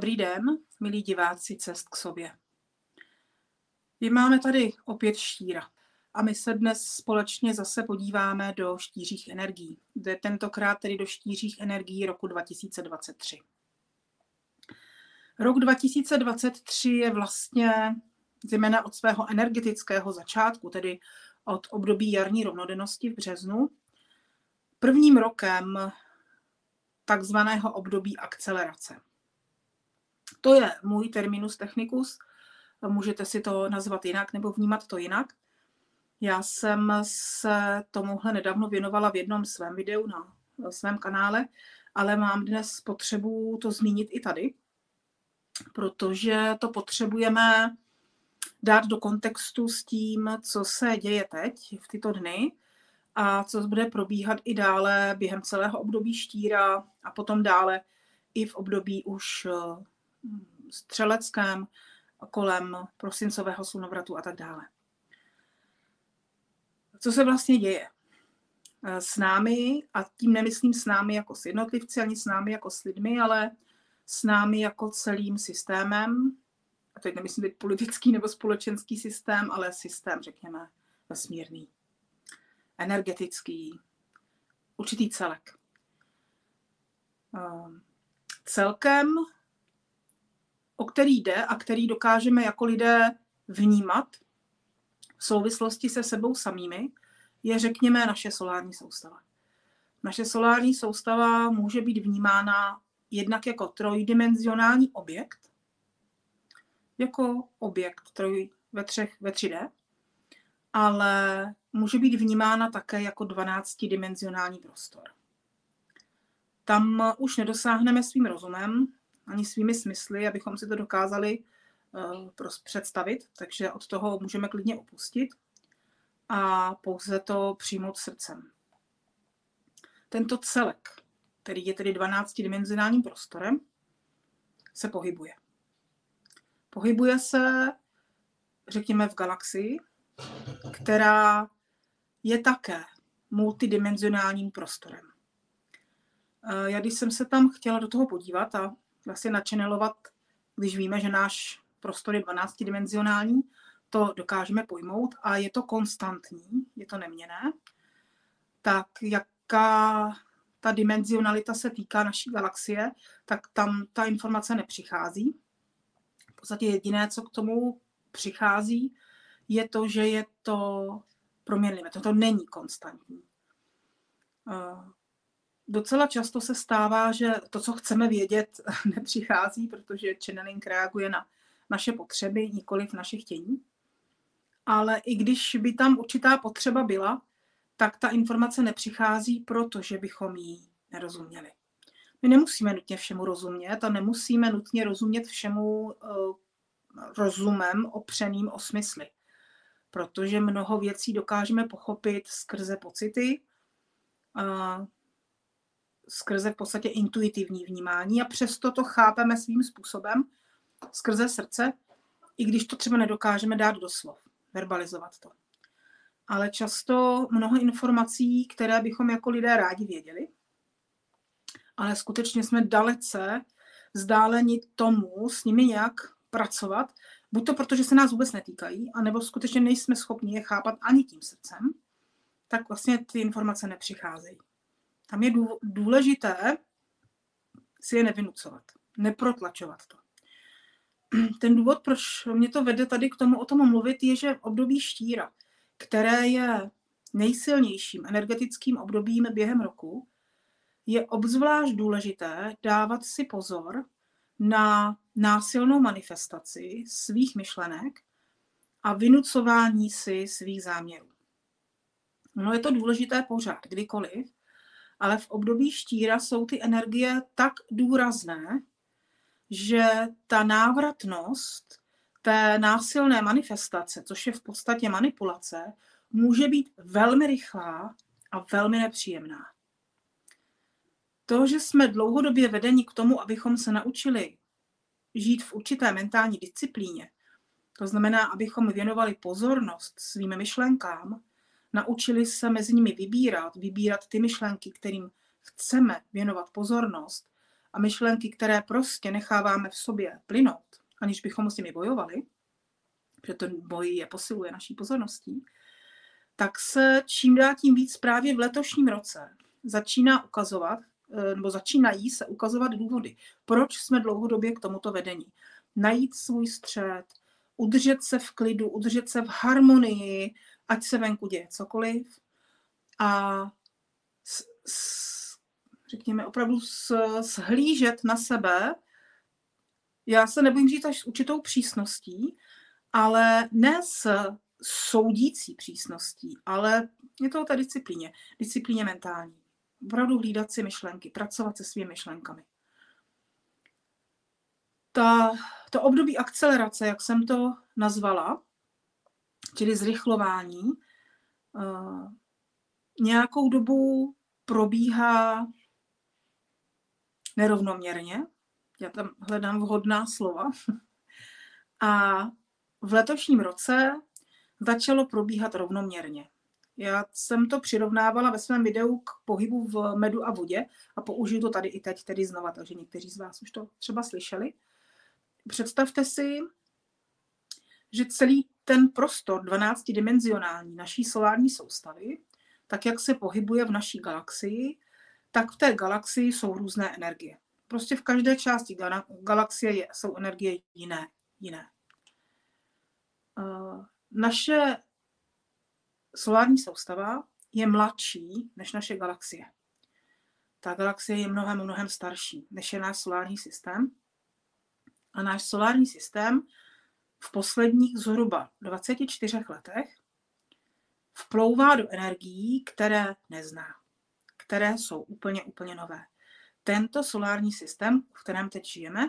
Dobrý den, milí diváci Cest k sobě. My máme tady opět štíra a my se dnes společně zase podíváme do štířích energií. Jde tentokrát tedy do štířích energií roku 2023. Rok 2023 je vlastně zejména od svého energetického začátku, tedy od období jarní rovnodennosti v březnu, prvním rokem takzvaného období akcelerace. To je můj terminus technicus, můžete si to nazvat jinak nebo vnímat to jinak. Já jsem se tomuhle nedávno věnovala v jednom svém videu na svém kanále, ale mám dnes potřebu to zmínit i tady, protože to potřebujeme dát do kontextu s tím, co se děje teď v tyto dny a co bude probíhat i dále během celého období štíra a potom dále i v období už střeleckém, kolem prosincového slunovratu a tak dále. Co se vlastně děje? Eh, s námi, a tím nemyslím s námi jako s jednotlivci, ani s námi jako s lidmi, ale s námi jako celým systémem, a teď nemyslím být politický nebo společenský systém, ale systém, řekněme, vesmírný, energetický, určitý celek. Eh, celkem, o který jde a který dokážeme jako lidé vnímat v souvislosti se sebou samými, je, řekněme, naše solární soustava. Naše solární soustava může být vnímána jednak jako trojdimenzionální objekt, jako objekt troj, ve, třech, ve 3D, ale může být vnímána také jako 12-dimenzionální prostor. Tam už nedosáhneme svým rozumem ani svými smysly, abychom si to dokázali uh, představit, takže od toho můžeme klidně opustit a pouze to přijmout srdcem. Tento celek, který je tedy 12-dimenzionálním prostorem, se pohybuje. Pohybuje se, řekněme, v galaxii, která je také multidimenzionálním prostorem. Eh, já když jsem se tam chtěla do toho podívat a vlastně načenelovat, když víme, že náš prostor je 12-dimenzionální, to dokážeme pojmout a je to konstantní, je to neměné, tak jaká ta dimenzionalita se týká naší galaxie, tak tam ta informace nepřichází. V podstatě jediné, co k tomu přichází, je to, že je to proměnlivé. To, to není konstantní. Eh, docela často se stává, že to, co chceme vědět, nepřichází, protože channeling reaguje na naše potřeby, nikoli v naše chtění ale i když by tam určitá potřeba byla, tak ta informace nepřichází, protože bychom jí nerozuměli. My nemusíme nutně všemu rozumět a nemusíme nutně rozumět všemu uh, rozumem opřeným o smysly, protože mnoho věcí dokážeme pochopit skrze pocity, uh, skrze v podstatě intuitivní vnímání a přesto to chápeme svým způsobem skrze srdce, i když to třeba nedokážeme dát do slov verbalizovat to. Ale často mnoho informací, které bychom jako lidé rádi věděli, ale skutečně jsme dalece vzdáleni tomu s nimi nějak pracovat, buď to proto, že se nás vůbec netýkají, anebo skutečně nejsme schopni je chápat ani tím srdcem, tak vlastně ty informace nepřicházejí. Tam je důležité si je nevynucovat, neprotlačovat to ten důvod, proč mě to vede tady k tomu o tom mluvit, je, že v období štíra, které je nejsilnějším energetickým obdobím během roku, je obzvlášť důležité dávat si pozor na násilnou manifestaci svých myšlenek a vynucování si svých záměrů. No je to důležité pořád, kdykoliv, ale v období štíra jsou ty energie tak důrazné, že ta návratnost té násilné manifestace, což je v podstatě manipulace, může být velmi rychlá a velmi nepříjemná. To, že jsme dlouhodobě vedeni k tomu, abychom se naučili žít v určité mentální disciplíně, to znamená, abychom věnovali pozornost svým myšlenkám, naučili se mezi nimi vybírat, vybírat ty myšlenky, kterým chceme věnovat pozornost a myšlenky, které prostě necháváme v sobě plynout, aniž bychom s nimi bojovali, protože to boj je posiluje naší pozorností, tak se čím dál tím víc právě v letošním roce začíná ukazovat, eh, nebo začínají se ukazovat důvody, proč jsme dlouhodobě k tomuto vedení. Najít svůj střed, udržet se v klidu, udržet se v harmonii, ať se venku děje cokoliv. A s, s, řekněme opravdu s, shlížet na sebe, já se nebojím říct až s určitou přísností, ale ne s soudící přísností, ale je to o té disciplíně, disciplíně mentální. Opravdu hlídat si myšlenky, pracovat se svými myšlenkami. Ta, to období akcelerace, jak jsem to nazvala, čili zrychlování, uh, nějakou dobu probíhá nerovnoměrně. Já tam hledám vhodná slova. A v letošním roce začalo probíhat rovnoměrně. Já jsem to přirovnávala ve svém videu k pohybu v medu a vodě a použiju to tady i teď, tedy znova, takže někteří z vás už to třeba slyšeli. Představte si, že celý ten prostor 12-dimenzionální naší solární soustavy, tak jak se pohybuje v naší galaxii, tak v té galaxii jsou různé energie. Prostě v každé části galaxie jsou energie jiné. jiné. Uh, naše solární soustava je mladší než naše galaxie. Ta galaxie je mnohem, mnohem starší než je náš solární systém. A náš solární systém v posledních zhruba 24 letech vplouvá do energií, které nezná, které jsou úplně, úplně nové. Tento solární systém, v kterém teď žijeme,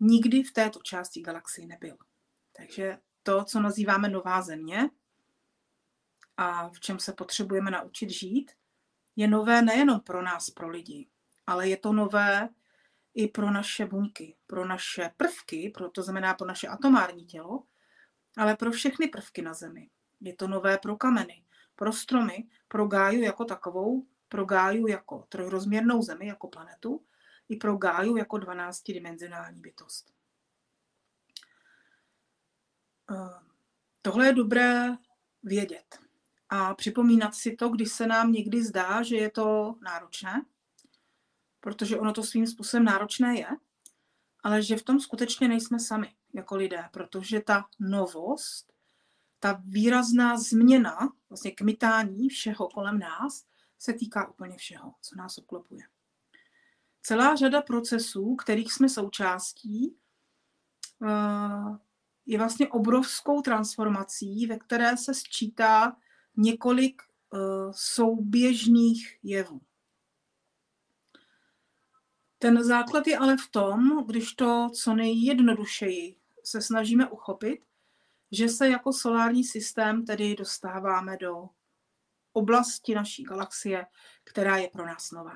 nikdy v této části galaxie nebyl. Takže to, co nazýváme nová země a v čem se potřebujeme naučit žít, je nové nejenom pro nás, pro lidi, ale je to nové i pro naše buňky, pro naše prvky, pro, to znamená pro naše atomární tělo, ale pro všechny prvky na Zemi. Je to nové pro kameny, pro stromy, pro Gáju jako takovou, pro Gáju jako trojrozměrnou Zemi, jako planetu, i pro Gáju jako 12-dimenzionální bytost. Eh, tohle je dobré vědět a připomínat si to, když se nám někdy zdá, že je to náročné, protože ono to svým způsobem náročné je, ale že v tom skutečně nejsme sami jako lidé, protože ta novost, ta výrazná změna, vlastně kmitání všeho kolem nás, se týká úplně všeho, co nás obklopuje. Celá řada procesů, kterých jsme součástí, eh, je vlastně obrovskou transformací, ve které se sčítá několik uh, souběžných jevů. Ten základ je ale v tom, když to co nejjednodušeji se snažíme uchopit, že se jako solární systém tedy dostáváme do oblasti naší galaxie, která je pro nás nová.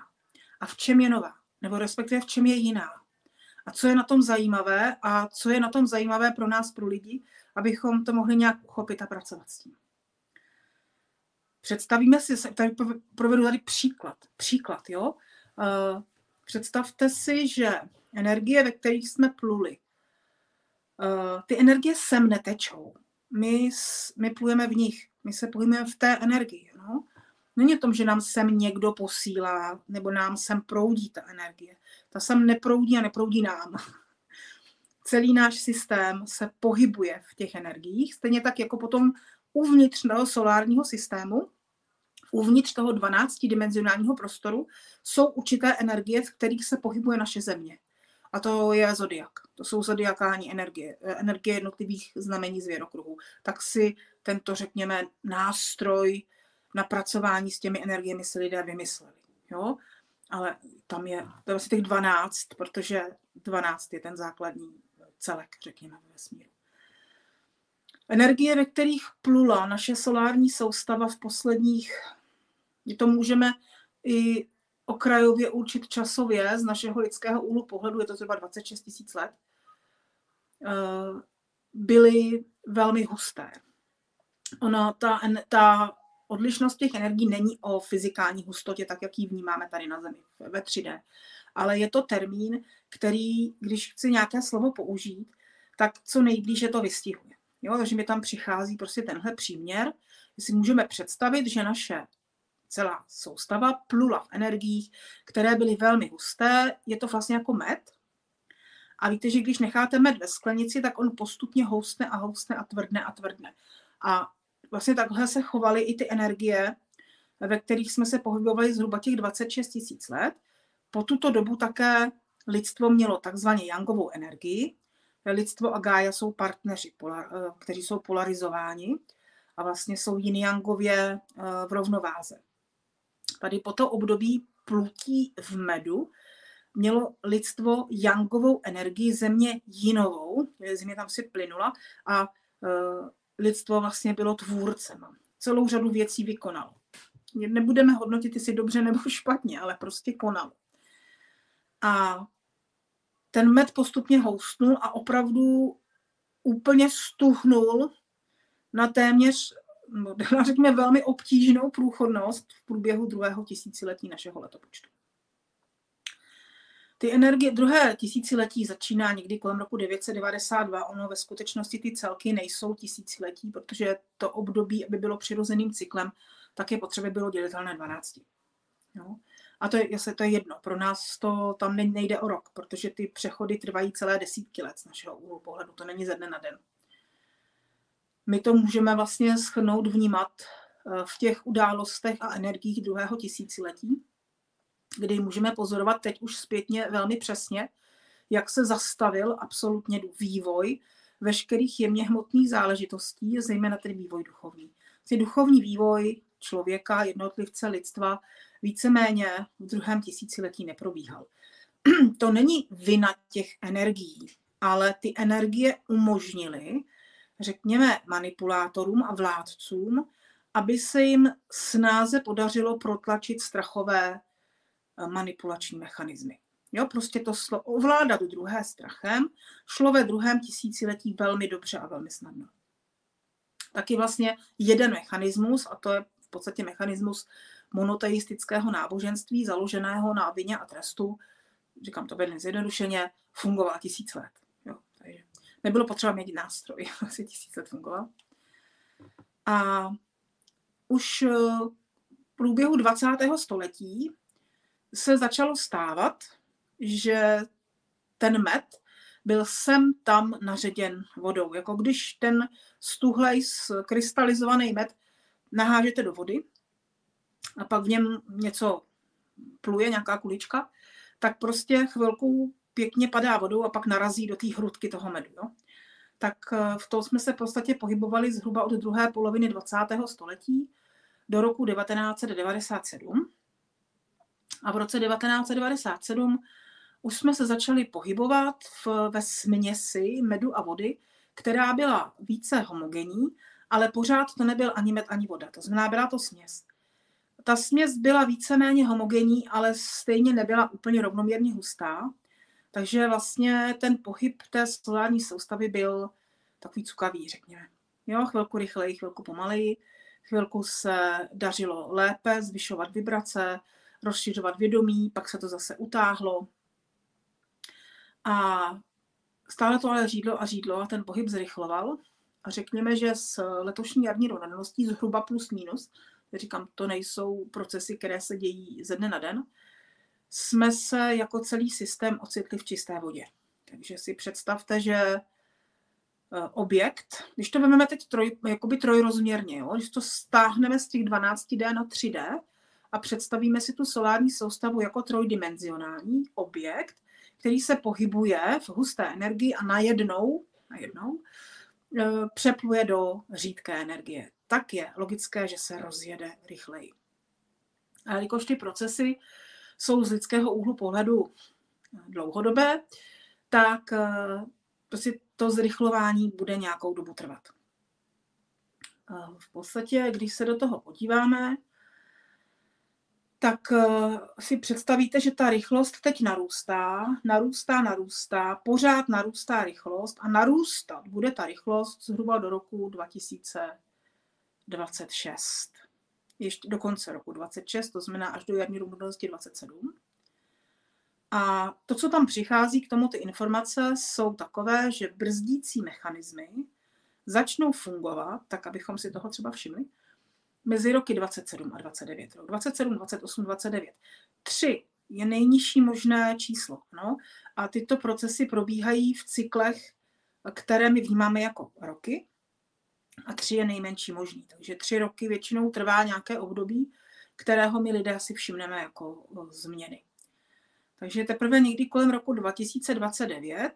A v čem je nová? Nebo respektive v čem je jiná? A co je na tom zajímavé a co je na tom zajímavé pro nás, pro lidi, abychom to mohli nějak uchopit a pracovat s tím. Představíme si, tady provedu tady příklad. Příklad, jo. Představte si, že energie, ve kterých jsme pluli, uh, ty energie sem netečou. My, my plujeme v nich, my se plujeme v té energii. No? Není o tom, že nám sem někdo posílá, nebo nám sem proudí ta energie. Ta sem neproudí a neproudí nám. Celý náš systém se pohybuje v těch energiích, stejně tak jako potom uvnitř toho solárního systému, uvnitř toho 12-dimenzionálního prostoru jsou určité energie, v kterých se pohybuje naše země. A to je zodiak. To jsou zodiakální energie, energie jednotlivých znamení zvěrokruhů. Tak si tento, řekněme, nástroj na pracování s těmi energiemi si lidé vymysleli. Jo? Ale tam je, to je asi těch 12, protože 12 je ten základní celek, řekněme, ve vesmíru. Energie, ve kterých plula naše solární soustava v posledních, to můžeme i okrajově určit časově z našeho lidského úhlu pohledu, je to zhruba 26 tisíc let, eh, byly velmi husté. Ona, ta, ta Odlišnost těch energií není o fyzikální hustotě, tak jak ji vnímáme tady na Zemi ve 3D, ale je to termín, který, když chci nějaké slovo použít, tak co nejblíže to vystihuje. Jo, takže mi tam přichází prostě tenhle příměr, si můžeme představit, že naše celá soustava plula v energiích, které byly velmi husté. Je to vlastně jako med. A víte, že když necháte med ve sklenici, tak on postupně houstne a houstne a tvrdne a tvrdne. A vlastně takhle se chovaly i ty energie, ve kterých jsme se pohybovali zhruba těch 26 tisíc let. Po tuto dobu také lidstvo mělo takzvaně Yangovou energii. Lidstvo a Gaia jsou partneři, kteří jsou polarizováni a vlastně jsou yin yangově eh, v rovnováze. Tady po to období plutí v medu mělo lidstvo jangovou energii, země jinovou, země tam si plynula a uh, lidstvo vlastně bylo tvůrcem. Celou řadu věcí vykonalo. Nebudeme hodnotit, jestli dobře nebo špatně, ale prostě konalo. A ten med postupně houstnul a opravdu úplně stuhnul na téměř no, řekněme, velmi obtížnou průchodnost v průběhu druhého tisíciletí našeho letopočtu. Ty energie druhé tisíciletí začíná někdy kolem roku 992. Ono ve skutečnosti ty celky nejsou tisíciletí, protože to období, aby bylo přirozeným cyklem, tak je potřeba bylo dělitelné 12. Jo? A to je, jasně, to je jedno. Pro nás to tam nejde o rok, protože ty přechody trvají celé desítky let z našeho úhlu pohledu. To není ze dne na den my to můžeme vlastně schrnout, vnímat eh, v těch událostech a energiích druhého tisíciletí, kdy můžeme pozorovat teď už zpětně velmi přesně, jak se zastavil absolutně vývoj veškerých jemně hmotných záležitostí, zejména tedy vývoj duchovní. Ty duchovní vývoj člověka, jednotlivce, lidstva víceméně v druhém tisíciletí neprobíhal. To není vina těch energií, ale ty energie umožnily, řekněme, manipulátorům a vládcům, aby se jim snáze podařilo protlačit strachové eh, manipulační mechanismy. Jo, prostě to šlo ovládat druhé strachem, šlo ve druhém tisíciletí velmi dobře a velmi snadno. Taky vlastně jeden mechanismus, a to je v podstatě mechanismus monoteistického náboženství, založeného na vině a trestu, říkám to velmi zjednodušeně, fungoval tisíc let nebylo potřeba mít nástroj, asi tisíc let fungoval. A už eh, v průběhu 20. století se začalo stávat, že ten med byl sem tam naředěn vodou. Jako když ten stuhlej krystalizovaný med nahážete do vody a pak v něm něco pluje, nějaká kulička, tak prostě chvilku pěkně padá vodou a pak narazí do té hrudky toho medu. Jo? Tak eh, v tom jsme se v podstatě pohybovali zhruba od druhé poloviny 20. století do roku 1997. A v roce 1997 už jsme se začali pohybovat v, ve směsi medu a vody, která byla více homogenní, ale pořád to nebyl ani med, ani voda. To znamená, byla to směs. Ta směs byla víceméně homogenní, ale stejně nebyla úplně rovnoměrně hustá. Takže vlastně ten pohyb té solární soustavy byl takový cukavý, řekněme. Jo, chvilku rychleji, chvilku pomaleji, chvilku se dařilo lépe zvyšovat vibrace, rozšiřovat vědomí, pak se to zase utáhlo. A stále to ale řídlo a řídlo a ten pohyb zrychloval. A řekněme, že s letošní jarní rovnaností zhruba plus minus, říkám, to nejsou procesy, které se dějí ze dne na den, jsme se jako celý systém ocitli v čisté vodě. Takže si představte, že eh, objekt, když to vezmeme teď troj, jakoby trojrozměrně, jo? když to stáhneme z těch 12D na 3D a představíme si tu solární soustavu jako trojdimenzionální objekt, který se pohybuje v husté energii a najednou, najednou eh, přepluje do řídké energie. Tak je logické, že se rozjede rychleji. A jelikož ty procesy jsou z lidského úhlu pohledu dlouhodobé, tak eh, prostě to zrychlování bude nějakou dobu trvat. V podstatě, když se do toho podíváme, tak eh, si představíte, že ta rychlost teď narůstá, narůstá, narůstá, pořád narůstá rychlost a narůstat bude ta rychlost zhruba do roku 2026 ještě do konce roku 26, to znamená až do jarní rovnosti 27. A to, co tam přichází k tomu, ty informace jsou takové, že brzdící mechanismy začnou fungovat, tak abychom si toho třeba všimli, mezi roky 27 a 29. 27, 28, 29. 3 je nejnižší možné číslo. No? A tyto procesy probíhají v cyklech, které my vnímáme jako roky. A 3 je nejmenší možný. Takže 3 roky většinou trvá nějaké období, kterého my lidé si všimneme jako změny. Takže teprve někdy kolem roku 2029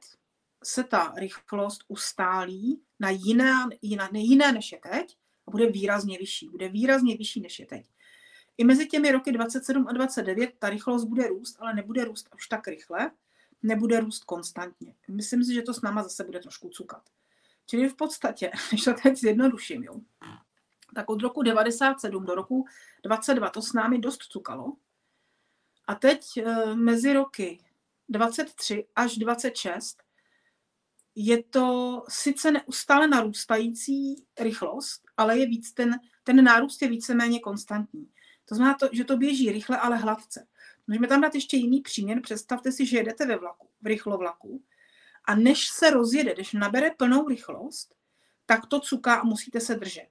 se ta rychlost ustálí na jiné, jiné, jiné než je teď a bude výrazně vyšší. Bude výrazně vyšší než je teď. I mezi těmi roky 27 a 29 ta rychlost bude růst, ale nebude růst už tak rychle, nebude růst konstantně. Myslím si, že to s náma zase bude trošku cukat. Čili v podstatě, když to teď zjednoduším, jo, tak od roku 97 do roku 22 to s námi dost cukalo. A teď eh, mezi roky 23 až 26 je to sice neustále narůstající rychlost, ale je víc ten, ten nárůst je víceméně konstantní. To znamená, to, že to běží rychle, ale hladce. Můžeme tam dát ještě jiný příměr. Představte si, že jedete ve vlaku, v rychlovlaku a než se rozjede, když nabere plnou rychlost, tak to cuká a musíte se držet.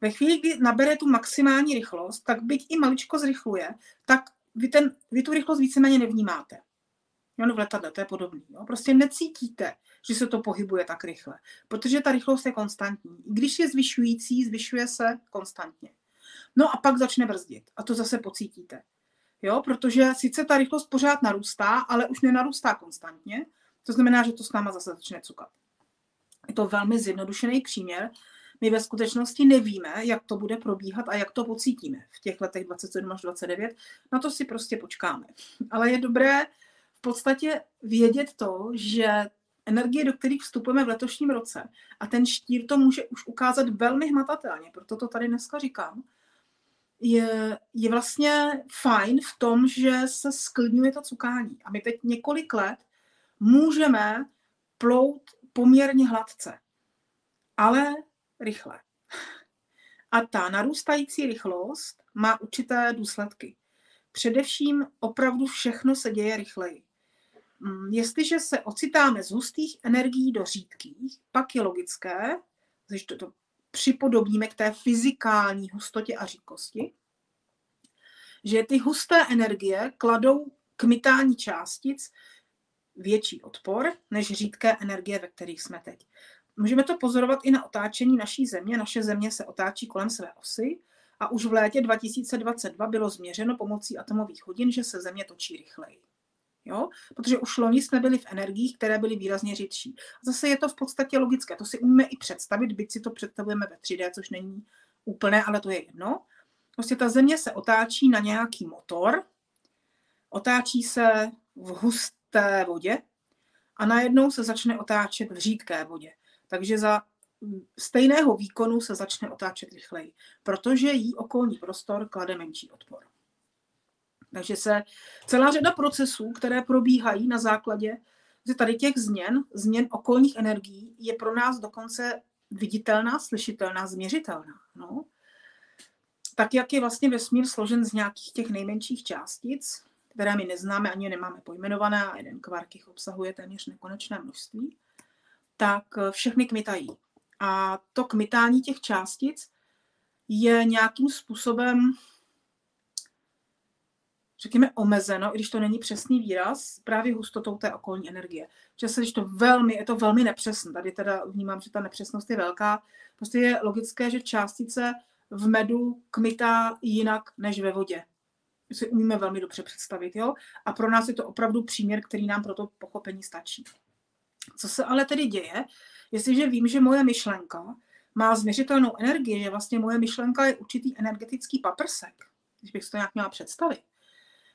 Ve chvíli, kdy nabere tu maximální rychlost, tak byť i maličko zrychluje, tak vy, ten, vy tu rychlost víceméně nevnímáte. Jo, no v letadle to je podobný. Jo. Prostě necítíte, že se to pohybuje tak rychle, protože ta rychlost je konstantní. I když je zvyšující, zvyšuje se konstantně. No a pak začne brzdit a to zase pocítíte. Jo, protože sice ta rychlost pořád narůstá, ale už nenarůstá konstantně, to znamená, že to s náma zase začne cukat. Je to velmi zjednodušený příměr. My ve skutečnosti nevíme, jak to bude probíhat a jak to pocítíme v těch letech 27 až 29. Na to si prostě počkáme. Ale je dobré v podstatě vědět to, že energie, do kterých vstupujeme v letošním roce, a ten štír to může už ukázat velmi hmatatelně, proto to tady dneska říkám, je, je vlastně fajn v tom, že se sklidňuje to cukání. A my teď několik let můžeme plout poměrně hladce, ale rychle. A ta narůstající rychlost má určité důsledky. Především opravdu všechno se děje rychleji. Mm, jestliže se ocitáme z hustých energií do řídkých, pak je logické, když to, to připodobníme k té fyzikální hustotě a řídkosti, že ty husté energie kladou k mytání částic větší odpor než řídké energie, ve kterých jsme teď. Můžeme to pozorovat i na otáčení naší země. Naše země se otáčí kolem své osy a už v létě 2022 bylo změřeno pomocí atomových hodin, že se země točí rychleji. Jo? Protože už loni jsme byli v energiích, které byly výrazně řidší. Zase je to v podstatě logické, to si umíme i představit, byť si to představujeme ve 3D, což není úplné, ale to je jedno. Prostě ta země se otáčí na nějaký motor, otáčí se v husté vodě a najednou se začne otáčet v řídké vodě. Takže za stejného výkonu se začne otáčet rychleji, protože jí okolní prostor klade menší odpor. Takže se celá řada procesů, které probíhají na základě že tady těch změn, změn okolních energií, je pro nás dokonce viditelná, slyšitelná, změřitelná. No. Tak, jak je vlastně vesmír složen z nějakých těch nejmenších částic, které my neznáme ani nemáme pojmenované a jeden kvark jich obsahuje téměř nekonečné množství, tak všechny kmitají. A to kmitání těch částic je nějakým způsobem řekněme, omezeno, i když to není přesný výraz, právě hustotou té okolní energie. Se, když to velmi, je to velmi nepřesné. Tady teda vnímám, že ta nepřesnost je velká. Prostě je logické, že částice v medu kmitá jinak než ve vodě. Si umíme velmi dobře představit, jo? A pro nás je to opravdu příměr, který nám pro to pochopení stačí. Co se ale tedy děje, jestliže vím, že moje myšlenka má změřitelnou energii, že vlastně moje myšlenka je určitý energetický paprsek, když bych si to nějak měla představit,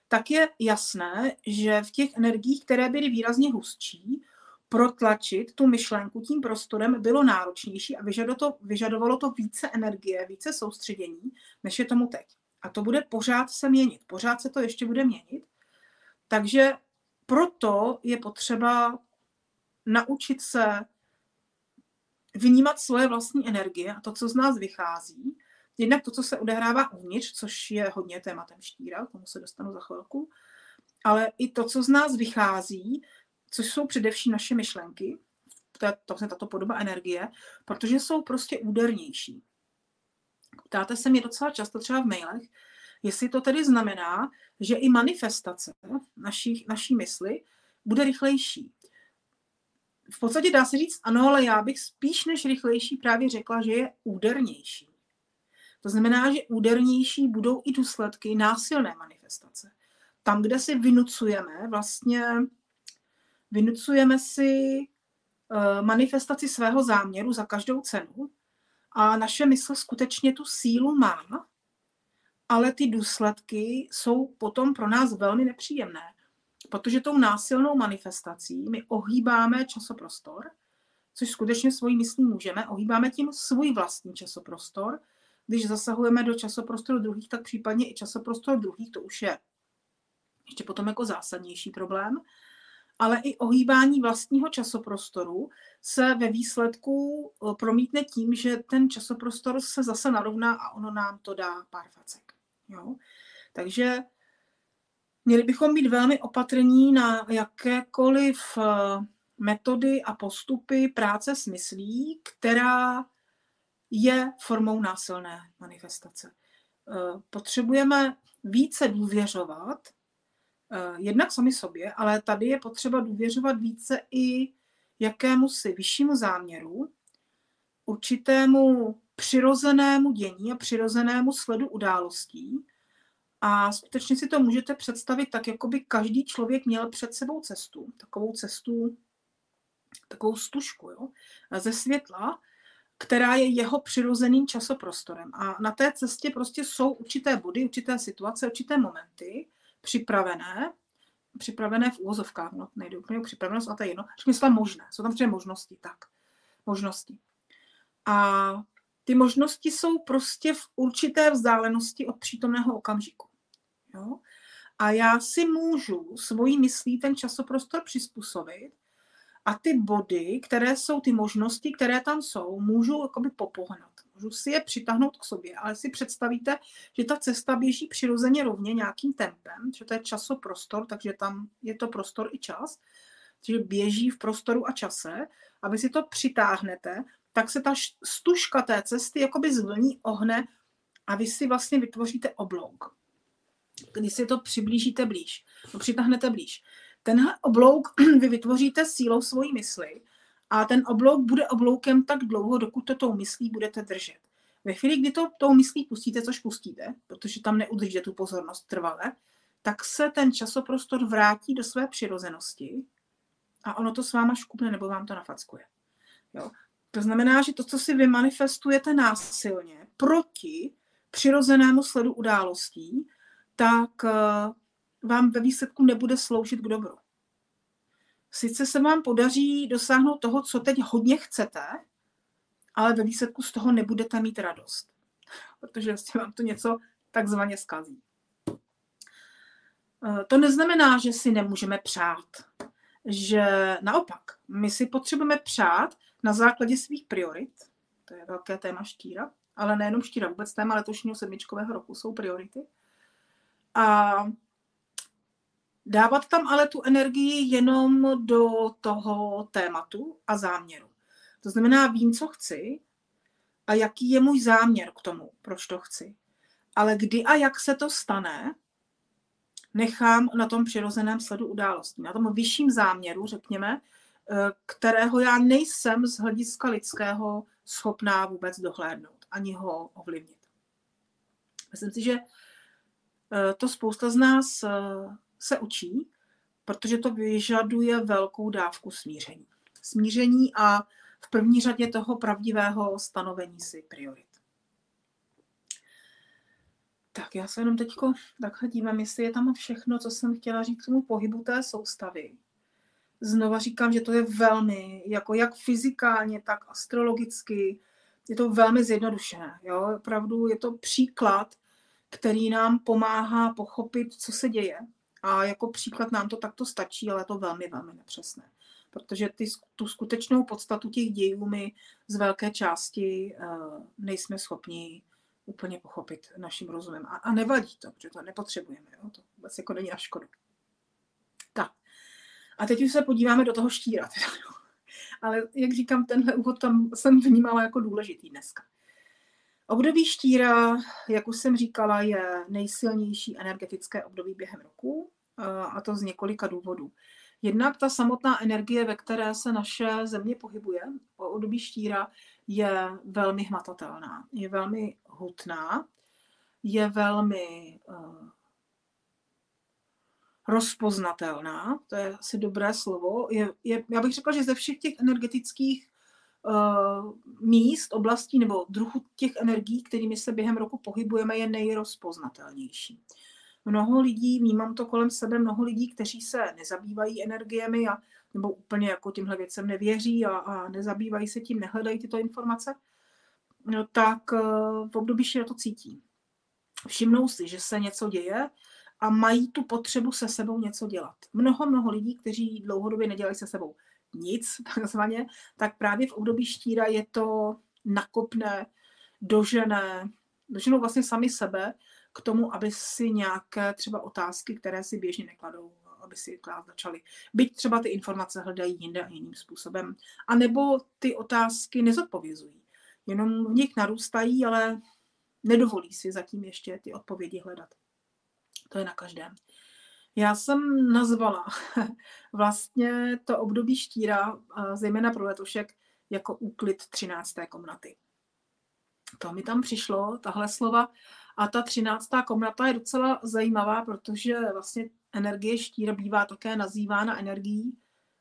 tak je jasné, že v těch energiích, které byly výrazně hustší, protlačit tu myšlenku tím prostorem bylo náročnější a vyžadovalo to, vyžadovalo to více energie, více soustředění, než je tomu teď. A to bude pořád se měnit, pořád se to ještě bude měnit. Takže proto je potřeba naučit se vnímat svoje vlastní energie a to, co z nás vychází, Jednak to, co se odehrává uvnitř, což je hodně tématem štíra, k tomu se dostanu za chvilku, ale i to, co z nás vychází, což jsou především naše myšlenky, to je to, tato podoba energie, protože jsou prostě údernější. Ptáte se mě docela často třeba v mailech, jestli to tedy znamená, že i manifestace naší, naší mysli bude rychlejší. V podstatě dá se říct ano, ale já bych spíš než rychlejší právě řekla, že je údernější. To znamená, že údernější budou i důsledky násilné manifestace. Tam, kde si vynucujeme, vlastně vynucujeme si eh, manifestaci svého záměru za každou cenu a naše mysl skutečně tu sílu má, ale ty důsledky jsou potom pro nás velmi nepříjemné, protože tou násilnou manifestací my ohýbáme časoprostor, což skutečně svojí myslí můžeme, ohýbáme tím svůj vlastní časoprostor. Když zasahujeme do časoprostoru druhých, tak případně i časoprostor druhých, to už je ještě potom jako zásadnější problém ale i ohýbání vlastního časoprostoru se ve výsledku eh, promítne tím, že ten časoprostor se zase narovná a ono nám to dá pár facek. Jo? Takže měli bychom být velmi opatrní na jakékoliv eh, metody a postupy práce s myslí, která je formou násilné manifestace. Eh, potřebujeme více důvěřovat jednak sami sobě, ale tady je potřeba důvěřovat více i jakému si vyššímu záměru, určitému přirozenému dění a přirozenému sledu událostí. A skutečně si to můžete představit tak, jako by každý člověk měl před sebou cestu, takovou cestu, takovou stužku jo, ze světla, která je jeho přirozeným časoprostorem. A na té cestě prostě jsou určité body, určité situace, určité momenty, připravené, připravené v úvozovkách, no, nejde úplně připravenost, a to je jedno, řekněme, jsou tam možné, jsou tam třeba možnosti, tak, možnosti. A ty možnosti jsou prostě v určité vzdálenosti od přítomného okamžiku. Jo? A já si můžu svojí myslí ten časoprostor přizpůsobit a ty body, které jsou ty možnosti, které tam jsou, můžu jakoby popohnat můžu si je přitáhnout k sobě, ale si představíte, že ta cesta běží přirozeně rovně nějakým tempem, že to je časoprostor, takže tam je to prostor i čas, že běží v prostoru a čase a vy si to přitáhnete, tak se ta stužka té cesty jakoby zvlní, ohne a vy si vlastně vytvoříte oblouk. Když si to přiblížíte blíž, to přitáhnete blíž. Tenhle oblouk vy vytvoříte sílou svojí mysli a ten oblouk bude obloukem tak dlouho, dokud to tou myslí budete držet. Ve chvíli, kdy to tou myslí pustíte, což pustíte, protože tam neudržíte tu pozornost trvale, tak se ten časoprostor vrátí do své přirozenosti a ono to s váma škupne nebo vám to nafackuje. Jo? To znamená, že to, co si vy manifestujete násilně proti přirozenému sledu událostí, tak eh, vám ve výsledku nebude sloužit k dobru sice se vám podaří dosáhnout toho, co teď hodně chcete, ale ve výsledku z toho nebudete mít radost, protože vlastně vám to něco takzvaně zkazí. Eh, to neznamená, že si nemůžeme přát, že naopak, my si potřebujeme přát na základě svých priorit, to je velké téma štíra, ale nejenom štíra, vůbec téma letošního sedmičkového roku jsou priority. A Dávat tam ale tu energii jenom do toho tématu a záměru. To znamená, vím, co chci a jaký je můj záměr k tomu, proč to chci. Ale kdy a jak se to stane, nechám na tom přirozeném sledu událostí, na tom vyšším záměru, řekněme, eh, kterého já nejsem z hlediska lidského schopná vůbec dohlédnout, ani ho ovlivnit. Myslím si, že eh, to spousta z nás eh, se učí, protože to vyžaduje velkou dávku smíření. Smíření a v první řadě toho pravdivého stanovení si priorit. Tak já se jenom teď takhle dívám, jestli je tam všechno, co jsem chtěla říct k tomu pohybu té soustavy. Znova říkám, že to je velmi, jako jak fyzikálně, tak astrologicky, je to velmi zjednodušené. Jo? Opravdu je to příklad, který nám pomáhá pochopit, co se děje a jako příklad nám to takto stačí, ale je to velmi, velmi nepřesné. Protože ty, tu skutečnou podstatu těch dějů my z velké části uh, nejsme schopni úplně pochopit naším rozumem. A, a nevadí to, protože to nepotřebujeme. Jo? To vůbec jako není na škodu. A teď už se podíváme do toho štíra. Teda, Ale jak říkám, tenhle úvod tam jsem vnímala jako důležitý dneska. Období štíra, jak už jsem říkala, je nejsilnější energetické období během roku a to z několika důvodů. Jednak ta samotná energie, ve které se naše země pohybuje, o období štíra, je velmi hmatatelná, je velmi hutná, je velmi uh, rozpoznatelná, to je asi dobré slovo. Je, je, já bych řekla, že ze všech těch energetických míst, oblastí nebo druhů těch energií, kterými se během roku pohybujeme, je nejrozpoznatelnější. Mnoho lidí, vnímám to kolem sebe, mnoho lidí, kteří se nezabývají energiemi a nebo úplně jako tímhle věcem nevěří a, a nezabývají se tím, nehledají tyto informace, no, tak uh, v období šíra to cítí. Všimnou si, že se něco děje a mají tu potřebu se sebou něco dělat. Mnoho, mnoho lidí, kteří dlouhodobě nedělají se sebou nic, takzvaně, tak právě v období štíra je to nakopné, dožené, doženou vlastně sami sebe k tomu, aby si nějaké třeba otázky, které si běžně nekladou, aby si klát začali. Byť třeba ty informace hledají jinde a jiným způsobem. A nebo ty otázky nezodpovězují. Jenom v nich narůstají, ale nedovolí si zatím ještě ty odpovědi hledat. To je na každém. Já jsem nazvala vlastně to období štíra, zejména pro letošek, jako úklid 13. komnaty. To mi tam přišlo, tahle slova. A ta 13. komnata je docela zajímavá, protože vlastně energie štíra bývá také nazývána energií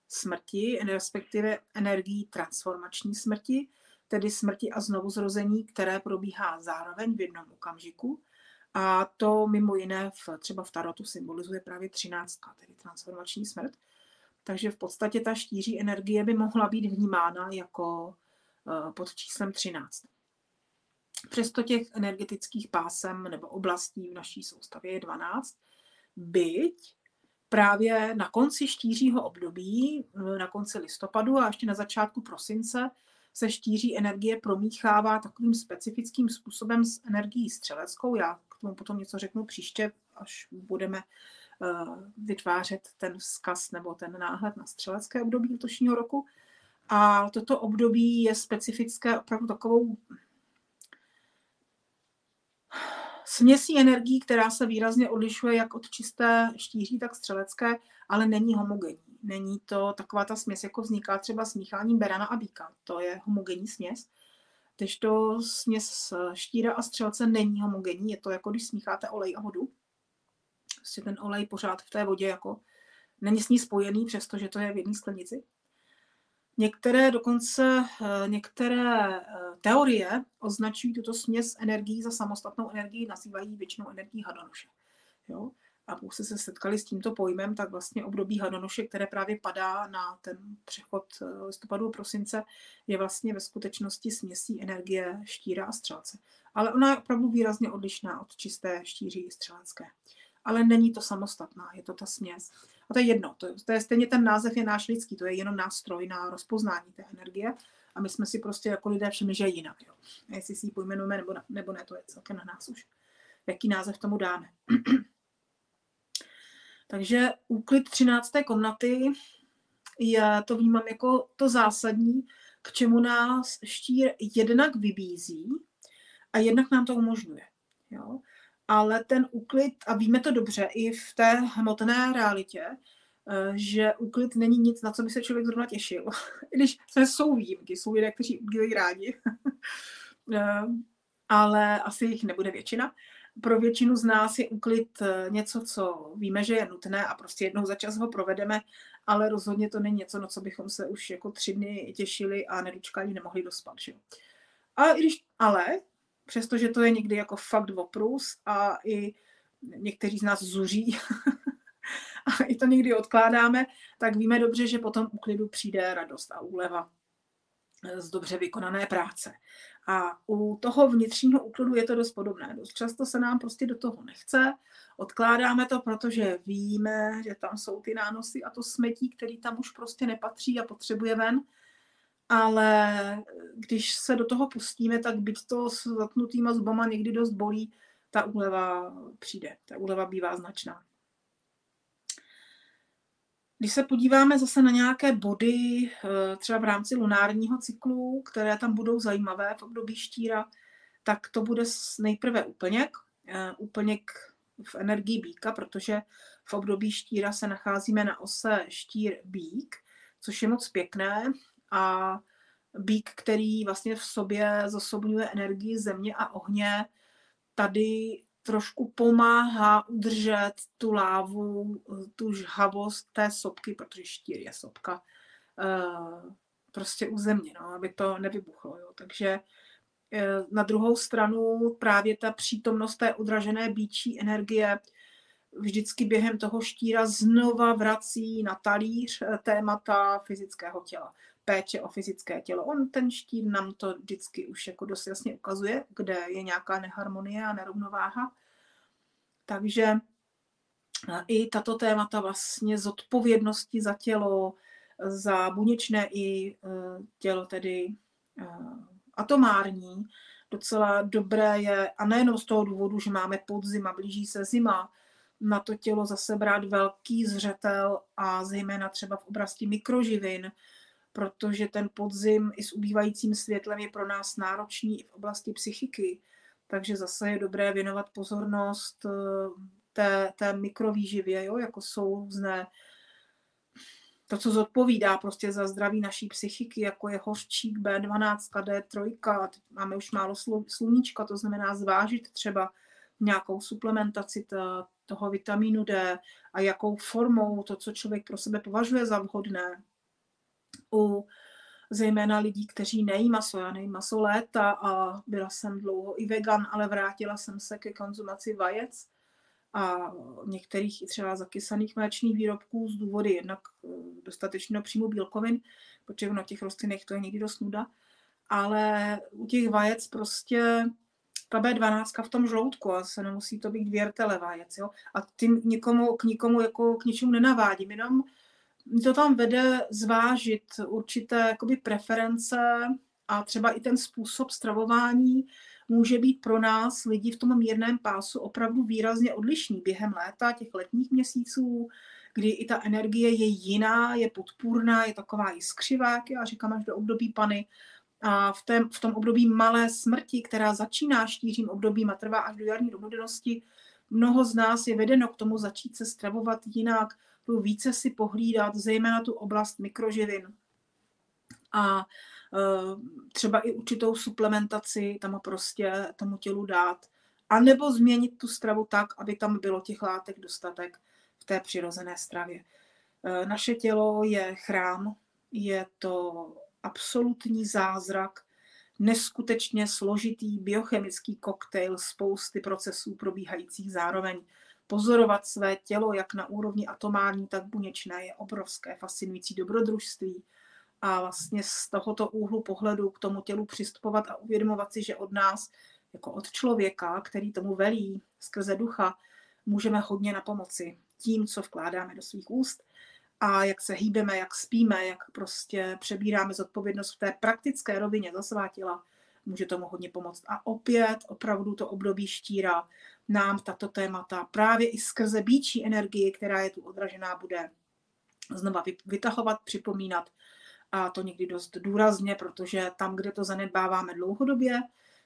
smrti, respektive energií transformační smrti, tedy smrti a znovuzrození, které probíhá zároveň v jednom okamžiku. A to mimo jiné v, třeba v Tarotu symbolizuje právě 13, tedy transformační smrt. Takže v podstatě ta štíří energie by mohla být vnímána jako uh, pod číslem 13. Přesto těch energetických pásem nebo oblastí v naší soustavě je 12. Byť právě na konci štířího období, eh, na konci listopadu a ještě na začátku prosince, se štíří energie promíchává takovým specifickým způsobem s energií střeleckou. Já k tomu potom něco řeknu příště, až budeme eh, vytvářet ten vzkaz nebo ten náhled na střelecké období letošního roku. A toto období je specifické opravdu takovou směsí energií, která se výrazně odlišuje jak od čisté štíří, tak střelecké, ale není homogenní. Není to taková ta směs, jako vzniká třeba smícháním berana a býka. To je homogenní směs. Když to směs štíra a střelce není homogenní, je to jako když smícháte olej a vodu. Prostě ten olej pořád v té vodě jako není s ní spojený, přestože to je v jedné sklenici. Některé dokonce, eh, některé eh, teorie označují tuto směs energií za samostatnou energii, nazývají většinou energií Hadonoše. Jo? A jste se setkali s tímto pojmem, tak vlastně období Hadonoše, které právě padá na ten přechod eh, listopadu a prosince, je vlastně ve skutečnosti směsí energie štíra a střelce. Ale ona je opravdu výrazně odlišná od čisté štíří střelecké. Ale není to samostatná, je to ta směs. A to je jedno, to, to je stejně ten název je náš lidský, to je jenom nástroj na rozpoznání té energie a my jsme si prostě jako lidé všimli, že je jinak. Jo. A jestli si ji pojmenujeme nebo, ne, nebo ne, to je celkem na nás už. Jaký název tomu dáme. Takže úklid 13. komnaty je, to vnímám jako to zásadní, k čemu nás štír jednak vybízí a jednak nám to umožňuje. Jo? ale ten úklid, a víme to dobře i v té hmotné realitě, eh, že úklid není nic, na co by se člověk zrovna těšil. I když jsme jsou výjimky, jsou lidé, kteří uklízejí rádi, eh, ale asi jich nebude většina. Pro většinu z nás je úklid eh, něco, co víme, že je nutné a prostě jednou za čas ho provedeme, ale rozhodně to není něco, na co bychom se už jako tři dny těšili a nedočkali, nemohli dospat. Že? A i když, ale přestože to je někdy jako fakt oprus a i někteří z nás zuří a i to někdy odkládáme, tak víme dobře, že potom u klidu přijde radost a úleva z dobře vykonané práce. A u toho vnitřního úklidu je to dost podobné. Dost často se nám prostě do toho nechce, odkládáme to, protože víme, že tam jsou ty nánosy a to smetí, který tam už prostě nepatří a potřebuje ven ale když se do toho pustíme, tak byť to s zatnutýma zubama někdy dost bolí, ta úleva přijde. Ta úleva bývá značná. Když se podíváme zase na nějaké body, eh, třeba v rámci lunárního cyklu, které tam budou zajímavé v období štíra, tak to bude nejprve úplněk, eh, úplněk v energii býka, protože v období štíra se nacházíme na ose štír bík, což je moc pěkné a bík, který vlastně v sobě zasobňuje energii země a ohně, tady trošku pomáhá udržet tu lávu, tu žhavost té sopky, protože štír je sopka, eh, prostě u země, no, aby to nevybuchlo. Jo. Takže eh, na druhou stranu právě ta přítomnost té odražené bíčí energie vždycky během toho štíra znova vrací na talíř eh, témata fyzického těla péče o fyzické tělo. On ten štír nám to vždycky už jako dost jasně ukazuje, kde je nějaká neharmonie a nerovnováha. Takže i tato témata vlastně zodpovědnosti za tělo, za buněčné i e, tělo tedy e, atomární, docela dobré je, a nejenom z toho důvodu, že máme podzim a blíží se zima, na to tělo zase brát velký zřetel a zejména třeba v oblasti mikroživin, protože ten podzim i s ubývajícím světlem je pro nás náročný i v oblasti psychiky. Takže zase je dobré věnovat pozornost eh, té, té mikrovýživě, jo, jako jsou různé to, co zodpovídá prostě za zdraví naší psychiky, jako je hořčík, B12, D3, máme už málo sluníčka, to znamená zvážit třeba nějakou suplementaci toho vitamínu D a jakou formou to, co člověk pro sebe považuje za vhodné u zejména lidí, kteří nejí maso. Já nejím maso léta a byla jsem dlouho i vegan, ale vrátila jsem se ke konzumaci vajec a některých i třeba zakysaných mléčných výrobků z důvody jednak eh, dostatečného příjmu bílkovin, protože na těch rostlinech to je někdy dost nuda, ale u těch vajec prostě ta B12 v tom žloutku a se nemusí to být věrtele vajec, jo? A tím nikomu, k nikomu jako k ničemu nenavádím, jenom to tam vede zvážit určité jakoby preference a třeba i ten způsob stravování může být pro nás lidi v tom mírném pásu opravdu výrazně odlišný během léta, těch letních měsíců, kdy i ta energie je jiná, je podpůrná, je taková jiskřivá, jak já říkám, až do období pany. A v, tém, v tom období malé smrti, která začíná štířím obdobím a trvá až do jarní rovnodennosti, mnoho z nás je vedeno k tomu začít se stravovat jinak, více si pohlídat, zejména tu oblast mikroživin. A e, třeba i určitou suplementaci tam prostě tomu tělu dát. A nebo změnit tu stravu tak, aby tam bylo těch látek dostatek v té přirozené stravě. E, naše tělo je chrám, je to absolutní zázrak, neskutečně složitý biochemický koktejl spousty procesů probíhajících zároveň pozorovat své tělo, jak na úrovni atomární, tak buněčné, je obrovské, fascinující dobrodružství. A vlastně z tohoto úhlu pohledu k tomu tělu přistupovat a uvědomovat si, že od nás, jako od člověka, který tomu velí skrze ducha, můžeme hodně na pomoci tím, co vkládáme do svých úst a jak se hýbeme, jak spíme, jak prostě přebíráme zodpovědnost v té praktické rovině za svá těla, může tomu hodně pomoct. A opět opravdu to období štíra nám tato témata právě i skrze bíčí energii, která je tu odražená, bude znova vytahovat, připomínat a to někdy dost důrazně, protože tam, kde to zanedbáváme dlouhodobě,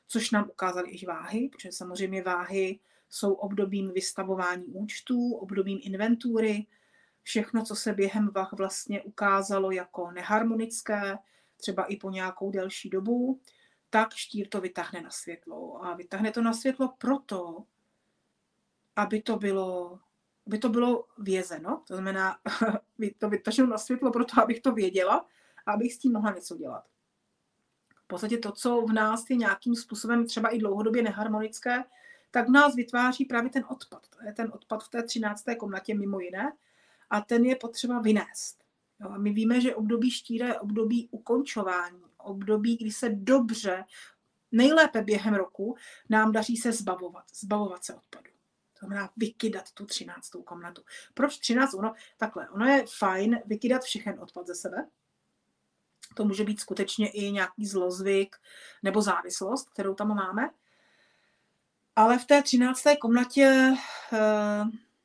což nám ukázaly i váhy, protože samozřejmě váhy jsou obdobím vystavování účtů, obdobím inventury, všechno, co se během vah vlastně ukázalo jako neharmonické, třeba i po nějakou delší dobu, tak štír to vytáhne na světlo. A vytáhne to na světlo proto, aby to bylo, aby to bylo vězeno. To znamená, to vytaženu na světlo proto, abych to věděla a abych s tím mohla něco dělat. V podstatě to, co v nás je nějakým způsobem třeba i dlouhodobě neharmonické, tak v nás vytváří právě ten odpad. To je ten odpad v té 13. komnatě mimo jiné a ten je potřeba vynést. Jo, a my víme, že období štíra je období ukončování, období, kdy se dobře, nejlépe během roku, nám daří se zbavovat, zbavovat se odpadu. Znamená vykydat tu třináctou komnatu. Proč třináct? Ono, takhle, ono je fajn vykydat všechen odpad ze sebe. To může být skutečně i nějaký zlozvyk nebo závislost, kterou tam máme. Ale v té třinácté komnatě e,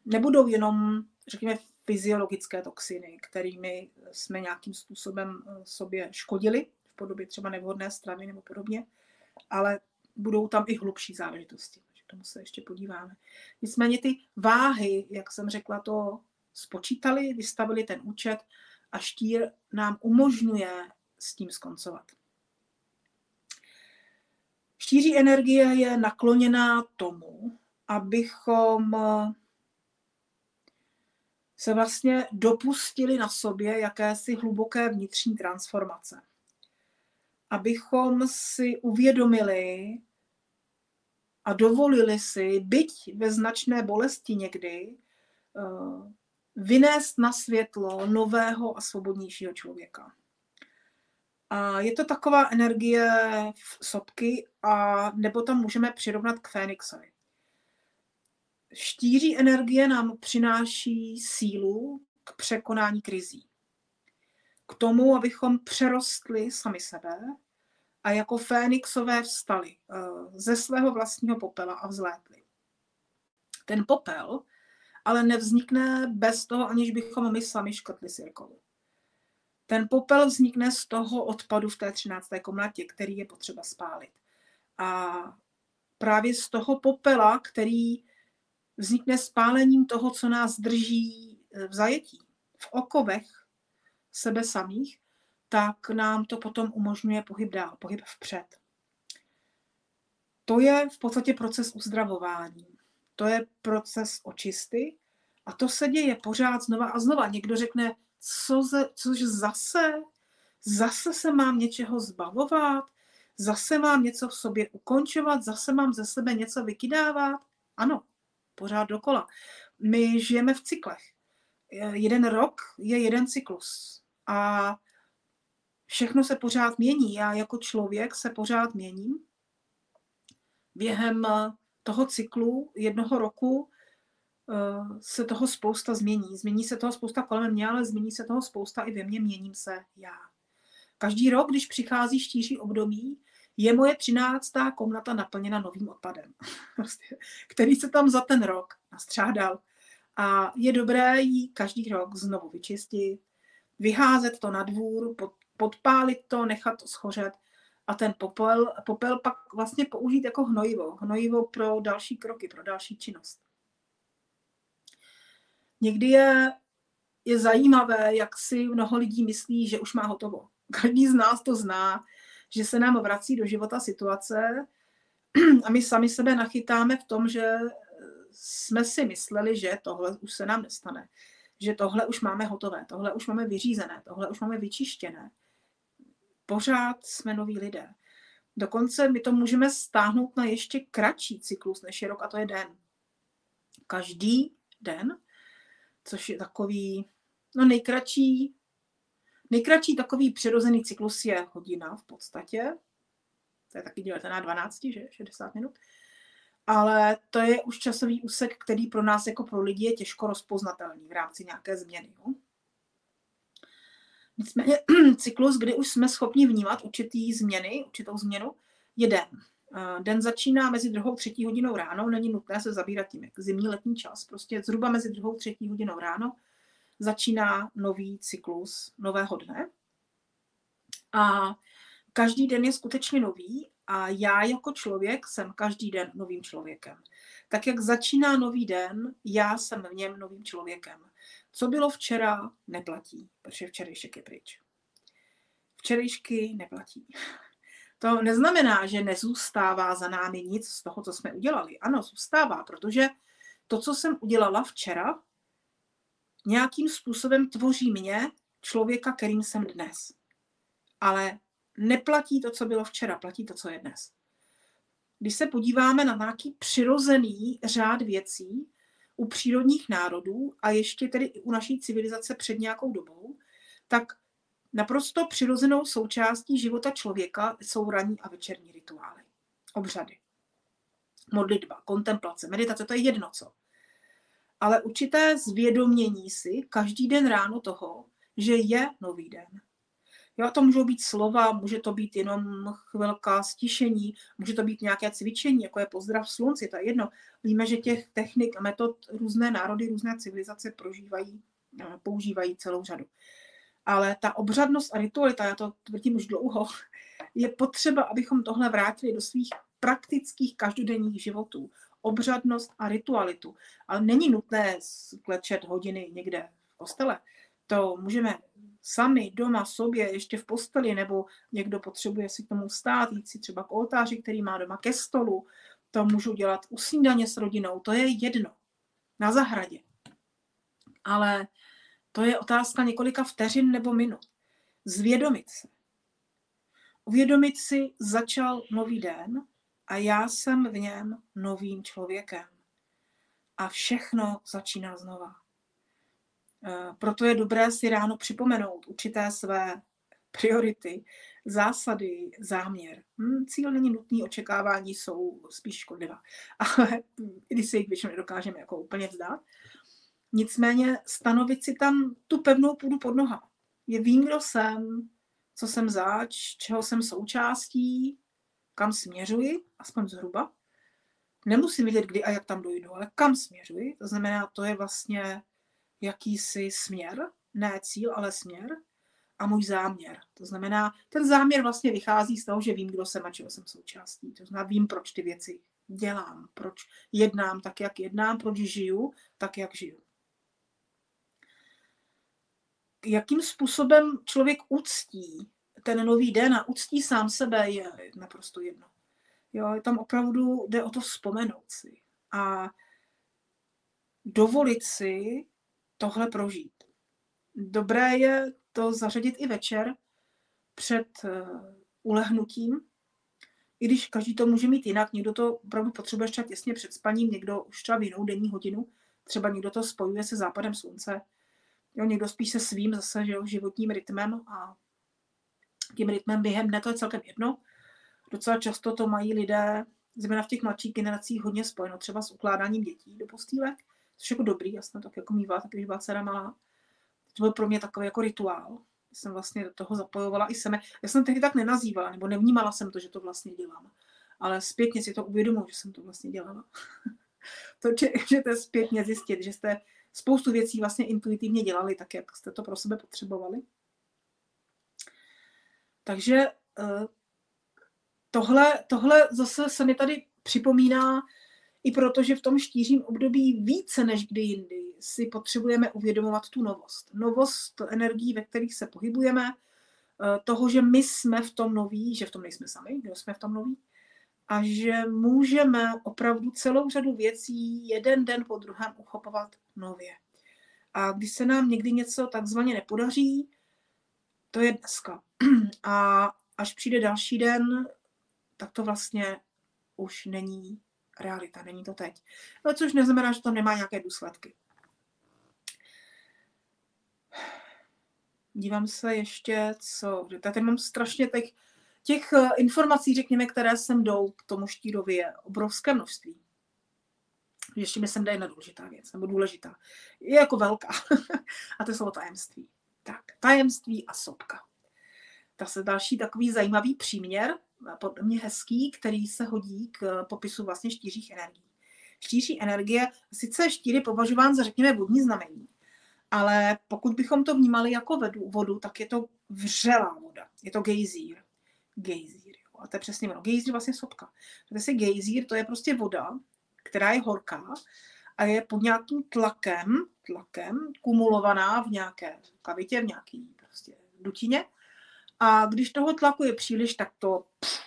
nebudou jenom, řekněme, fyziologické toxiny, kterými jsme nějakým způsobem eh, sobě škodili v podobě třeba nevhodné stravy nebo podobně, ale budou tam i hlubší záležitosti. Tomu se ještě podíváme. Nicméně ty váhy, jak jsem řekla, to spočítali, vystavili ten účet a štír nám umožňuje s tím skoncovat. Štíří energie je nakloněná tomu, abychom se vlastně dopustili na sobě jakési hluboké vnitřní transformace. Abychom si uvědomili a dovolili si, byť ve značné bolesti někdy, eh, vynést na světlo nového a svobodnějšího člověka. A je to taková energie v sopky, a nebo tam můžeme přirovnat k Fénixovi. Štíří energie nám přináší sílu k překonání krizí. K tomu, abychom přerostli sami sebe a jako Fénixové vstali eh, ze svého vlastního popela a vzlétli. Ten popel ale nevznikne bez toho, aniž bychom my sami škrtli sirkolu. Ten popel vznikne z toho odpadu v té 13. komnatě, který je potřeba spálit. A právě z toho popela, který vznikne spálením toho, co nás drží eh, v zajetí, v okovech sebe samých, tak nám to potom umožňuje pohyb dál, pohyb vpřed. To je v podstatě proces uzdravování. To je proces očisty a to se děje pořád znova a znova. Někdo řekne, co ze, což zase, zase se mám něčeho zbavovat, zase mám něco v sobě ukončovat, zase mám ze sebe něco vykydávat. Ano, pořád dokola. My žijeme v cyklech. Jeden rok je jeden cyklus. A všechno se pořád mění. Já jako člověk se pořád měním. Během toho cyklu jednoho roku Eh, se toho spousta změní. Změní se toho spousta kolem mě, ale změní se toho spousta i ve mně, měním se já. Každý rok, když přichází štíří období, je moje třináctá komnata naplněna novým odpadem, prostě, který se tam za ten rok nastřádal. A je dobré ji každý rok znovu vyčistit, vyházet to na dvůr, podpálit to, nechat to schořet a ten popel, popel pak vlastně použít jako hnojivo. Hnojivo pro další kroky, pro další činnost. Někdy je, je zajímavé, jak si mnoho lidí myslí, že už má hotovo. Každý z nás to zná, že se nám vrací do života situace a my sami sebe nachytáme v tom, že jsme si mysleli, že tohle už se nám nestane. Že tohle už máme hotové, tohle už máme vyřízené, tohle už máme vyčištěné. Pořád jsme noví lidé. Dokonce my to můžeme stáhnout na ještě kratší cyklus než je rok, a to je den. Každý den což je takový, no nejkratší, nejkratší takový přirozený cyklus je hodina v podstatě. To je taky dělete na 12, že? 60 minut. Ale to je už časový úsek, který pro nás jako pro lidi je těžko rozpoznatelný v rámci nějaké změny. Jo? Nicméně cyklus, kdy už jsme schopni vnímat určitý změny, určitou změnu, je den. Eh, den začíná mezi druhou třetí hodinou ráno, není nutné se zabírat tím, jak zimní letní čas. Prostě zhruba mezi druhou třetí hodinou ráno začíná nový cyklus nového dne. A každý den je skutečně nový a já jako člověk jsem každý den novým člověkem. Tak jak začíná nový den, já jsem v něm novým člověkem. Co bylo včera, neplatí, protože včerejšek je pryč. Včerejšky neplatí. To neznamená, že nezůstává za námi nic z toho, co jsme udělali. Ano, zůstává, protože to, co jsem udělala včera, nějakým způsobem tvoří mě, člověka, kterým jsem dnes. Ale neplatí to, co bylo včera, platí to, co je dnes. Když se podíváme na nějaký přirozený řád věcí u přírodních národů a ještě tedy i u naší civilizace před nějakou dobou, tak Naprosto přirozenou součástí života člověka jsou ranní a večerní rituály, obřady, modlitba, kontemplace, meditace, to je jedno co. Ale určité zvědomění si každý den ráno toho, že je nový den. Jo, to můžou být slova, může to být jenom chvilka stišení, může to být nějaké cvičení, jako je pozdrav slunci, to je jedno. Víme, že těch technik a metod různé národy, různé civilizace prožívají používají celou řadu. Ale ta obřadnost a ritualita, já to tvrdím už dlouho, je potřeba, abychom tohle vrátili do svých praktických každodenních životů. Obřadnost a ritualitu. Ale není nutné sklečet hodiny někde v kostele. To můžeme sami doma sobě, ještě v posteli, nebo někdo potřebuje si k tomu stát, jít si třeba k oltáři, který má doma ke stolu. To můžu dělat u snídaně s rodinou, to je jedno. Na zahradě. Ale to je otázka několika vteřin nebo minut. Zvědomit se. Uvědomit si, začal nový den a já jsem v něm novým člověkem. A všechno začíná znova. E, proto je dobré si ráno připomenout určité své priority, zásady, záměr. Hmm, cíl není nutný, očekávání jsou spíš škodlivá, ale i když si jich většinou nedokážeme jako úplně vzdát. Nicméně stanovit si tam tu pevnou půdu pod noha. Je vím, kdo jsem, co jsem zač, čeho jsem součástí, kam směřuji, aspoň zhruba. Nemusím vědět, kdy a jak tam dojdu, ale kam směřuji. To znamená, to je vlastně jakýsi směr, ne cíl, ale směr a můj záměr. To znamená, ten záměr vlastně vychází z toho, že vím, kdo jsem a čeho jsem součástí. To znamená, vím, proč ty věci dělám, proč jednám tak, jak jednám, proč žiju tak, jak žiju jakým způsobem člověk uctí ten nový den a uctí sám sebe, je naprosto jedno. Jo, tam opravdu jde o to vzpomenout si a dovolit si tohle prožít. Dobré je to zařadit i večer před eh, ulehnutím, i když každý to může mít jinak, někdo to opravdu potřebuje ještě těsně před spaním, někdo už třeba v jinou denní hodinu, třeba někdo to spojuje se západem slunce, Jo, někdo spíš se svým zase že jo, životním rytmem a tím rytmem během dne, to je celkem jedno. Docela často to mají lidé, zejména v těch mladších generacích, hodně spojeno třeba s ukládáním dětí do postýlek, což je jako dobrý, já jsem tak jako mývala, tak když byla dcera malá. To byl pro mě takový jako rituál. Jsem vlastně do toho zapojovala i sebe. Já jsem tehdy tak nenazývala, nebo nevnímala jsem to, že to vlastně dělám. Ale zpětně si to uvědomuji, že jsem to vlastně dělala. to, že, že to je zpětně zjistit, že jste spoustu věcí vlastně intuitivně dělali tak, jak jste to pro sebe potřebovali. Takže eh, tohle, tohle zase se mi tady připomíná i proto, že v tom štířím období více než kdy jindy si potřebujeme uvědomovat tu novost. Novost energií, ve kterých se pohybujeme, eh, toho, že my jsme v tom noví, že v tom nejsme sami, že jsme v tom noví, a že můžeme opravdu celou řadu věcí jeden den po druhém uchopovat nově. A když se nám někdy něco takzvaně nepodaří, to je dneska. A až přijde další den, tak to vlastně už není realita, není to teď. No, což neznamená, že tam nemá nějaké důsledky. Dívám se ještě, co... Tady mám strašně těch, těch eh, informací, řekněme, které sem jdou k tomu štírovi, je obrovské množství ještě mi sem jde jedna důležitá věc, nebo důležitá. Je jako velká. a to slovo tajemství. Tak, tajemství a sopka. To je další takový zajímavý příměr, podle mě hezký, který se hodí k popisu vlastně štířích energií. Štíří energie, sice štír je považován za, řekněme, vodní znamení, ale pokud bychom to vnímali jako vodu, vodu tak je to vřelá voda. Je to gejzír. Gejzír. Jo. A to je přesně ono. Gejzír vlastně sopka. Je gejzír, to je prostě voda, která je horká a je pod nějakým tlakem, tlakem kumulovaná v nějaké kavitě, v nějaký prostě dutině. A když toho tlaku je příliš, tak to pff,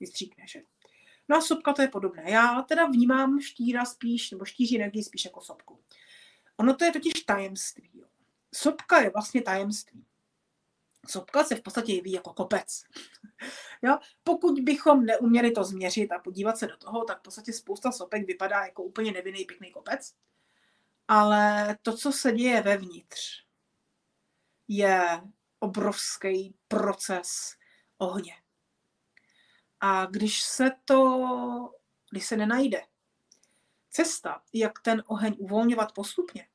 vystříkne, že? No a sopka to je podobné. Já teda vnímám štíra spíš, nebo štíří energii spíš jako sopku. Ono to je totiž tajemství. Jo. Sopka je vlastně tajemství. Sopka se v podstatě jeví jako kopec. Jo? Pokud bychom neuměli to změřit a podívat se do toho, tak v podstatě spousta sopek vypadá jako úplně nevinný pěkný kopec. Ale to, co se děje vevnitř, je obrovský proces ohně. A když se to, když se nenajde cesta, jak ten oheň uvolňovat postupně,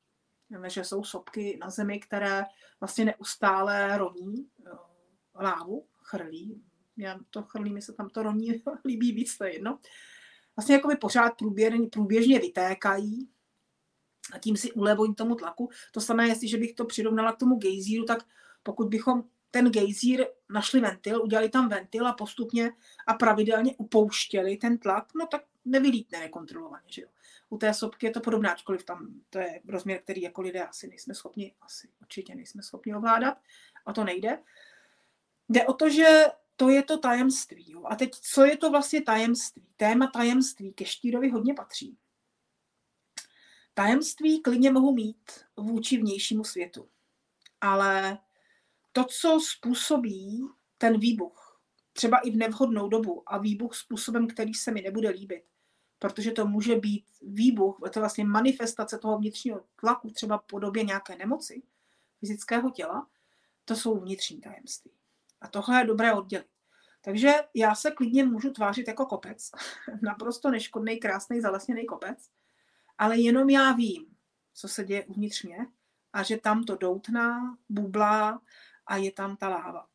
Víme, že jsou sopky na zemi, které vlastně neustále roní lávu, chrlí. Já to chrlí, mi se tam to roní líbí víc, to je jedno. Vlastně jako by pořád průběžně, průběžně vytékají a tím si ulevují tomu tlaku. To samé, jestliže bych to přirovnala k tomu gejzíru, tak pokud bychom ten gejzír našli ventil, udělali tam ventil a postupně a pravidelně upouštěli ten tlak, no tak nevylítne nekontrolovaně. Že jo? U té sopky je to podobné, ačkoliv tam to je rozměr, který jako lidé asi nejsme schopni, asi určitě nejsme schopni ovládat a to nejde. Jde o to, že to je to tajemství. Jo? A teď, co je to vlastně tajemství? Téma tajemství ke Štírovi hodně patří. Tajemství klidně mohu mít vůči vnějšímu světu. Ale to, co způsobí ten výbuch, třeba i v nevhodnou dobu a výbuch způsobem, který se mi nebude líbit, protože to může být výbuch, je to vlastně manifestace toho vnitřního tlaku, třeba v podobě nějaké nemoci fyzického těla, to jsou vnitřní tajemství. A tohle je dobré oddělit. Takže já se klidně můžu tvářit jako kopec, naprosto neškodný, krásný, zalesněný kopec, ale jenom já vím, co se děje uvnitř mě a že tam to doutná, bublá a je tam ta láva.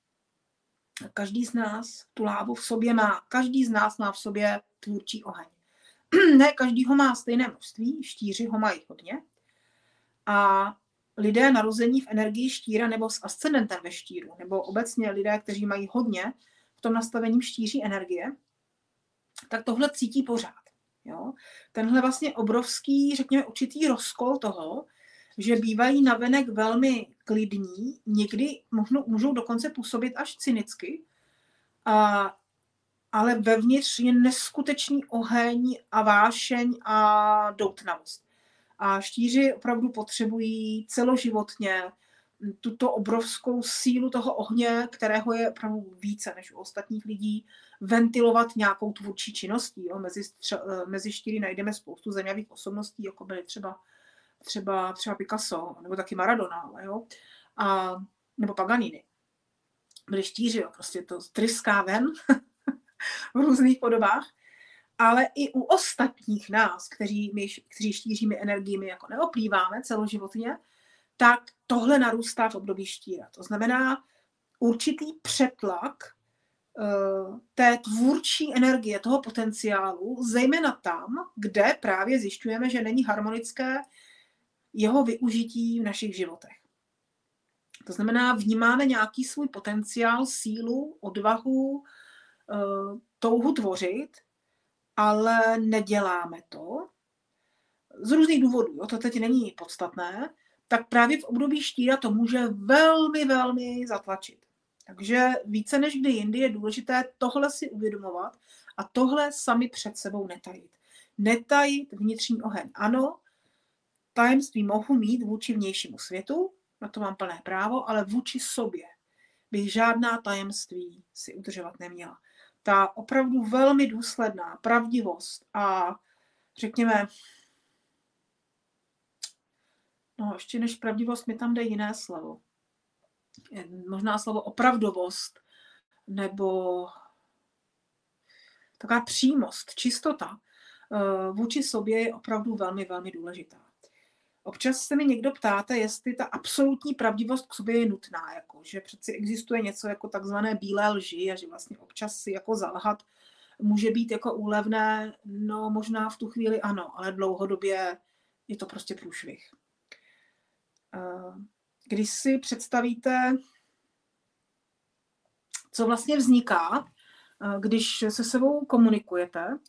Každý z nás tu lávu v sobě má. Každý z nás má v sobě tvůrčí oheň. ne každý ho má stejné množství, štíři ho mají hodně. A lidé narození v energii štíra nebo s ascendentem ve štíru, nebo obecně lidé, kteří mají hodně v tom nastavení štíří energie, tak tohle cítí pořád. Jo? Tenhle vlastně obrovský, řekněme, určitý rozkol toho, že bývají navenek velmi klidní, někdy můžou, můžou dokonce působit až cynicky, a, ale vevnitř je neskutečný oheň a vášeň a doutnavost. A štíři opravdu potřebují celoživotně tuto obrovskou sílu toho ohně, kterého je opravdu více než u ostatních lidí, ventilovat nějakou tvůrčí činností. Jo. Mezi, mezi štíry najdeme spoustu zajímavých osobností, jako byly třeba, třeba, třeba Picasso, nebo taky Maradona, ale jo. A, nebo Paganini. Byli štíři, jo. prostě to tryská ven v různých podobách ale i u ostatních nás, kteří, my, kteří štíříme energii, jako neoplýváme celoživotně, tak tohle narůstá v období štíra. To znamená určitý přetlak uh, té tvůrčí energie, toho potenciálu, zejména tam, kde právě zjišťujeme, že není harmonické jeho využití v našich životech. To znamená, vnímáme nějaký svůj potenciál, sílu, odvahu, uh, touhu tvořit, ale neděláme to. Z různých důvodů, jo, to teď není podstatné, tak právě v období štíra to může velmi, velmi zatlačit. Takže více než kdy jindy je důležité tohle si uvědomovat a tohle sami před sebou netajit. Netajit vnitřní oheň. Ano, tajemství mohu mít vůči vnějšímu světu, na to mám plné právo, ale vůči sobě bych žádná tajemství si udržovat neměla ta opravdu velmi důsledná pravdivost a řekněme, no ještě než pravdivost mi tam jde jiné slovo. Možná slovo opravdovost nebo taková přímost, čistota eh, vůči sobě je opravdu velmi, velmi důležitá. Občas se mi někdo ptáte, jestli ta absolutní pravdivost k sobě je nutná, jako, že přeci existuje něco jako takzvané bílé lži a že vlastně občas si jako zalhat může být jako úlevné, no možná v tu chvíli ano, ale dlouhodobě je to prostě průšvih. Eh, když si představíte, co vlastně vzniká, eh, když se sebou komunikujete,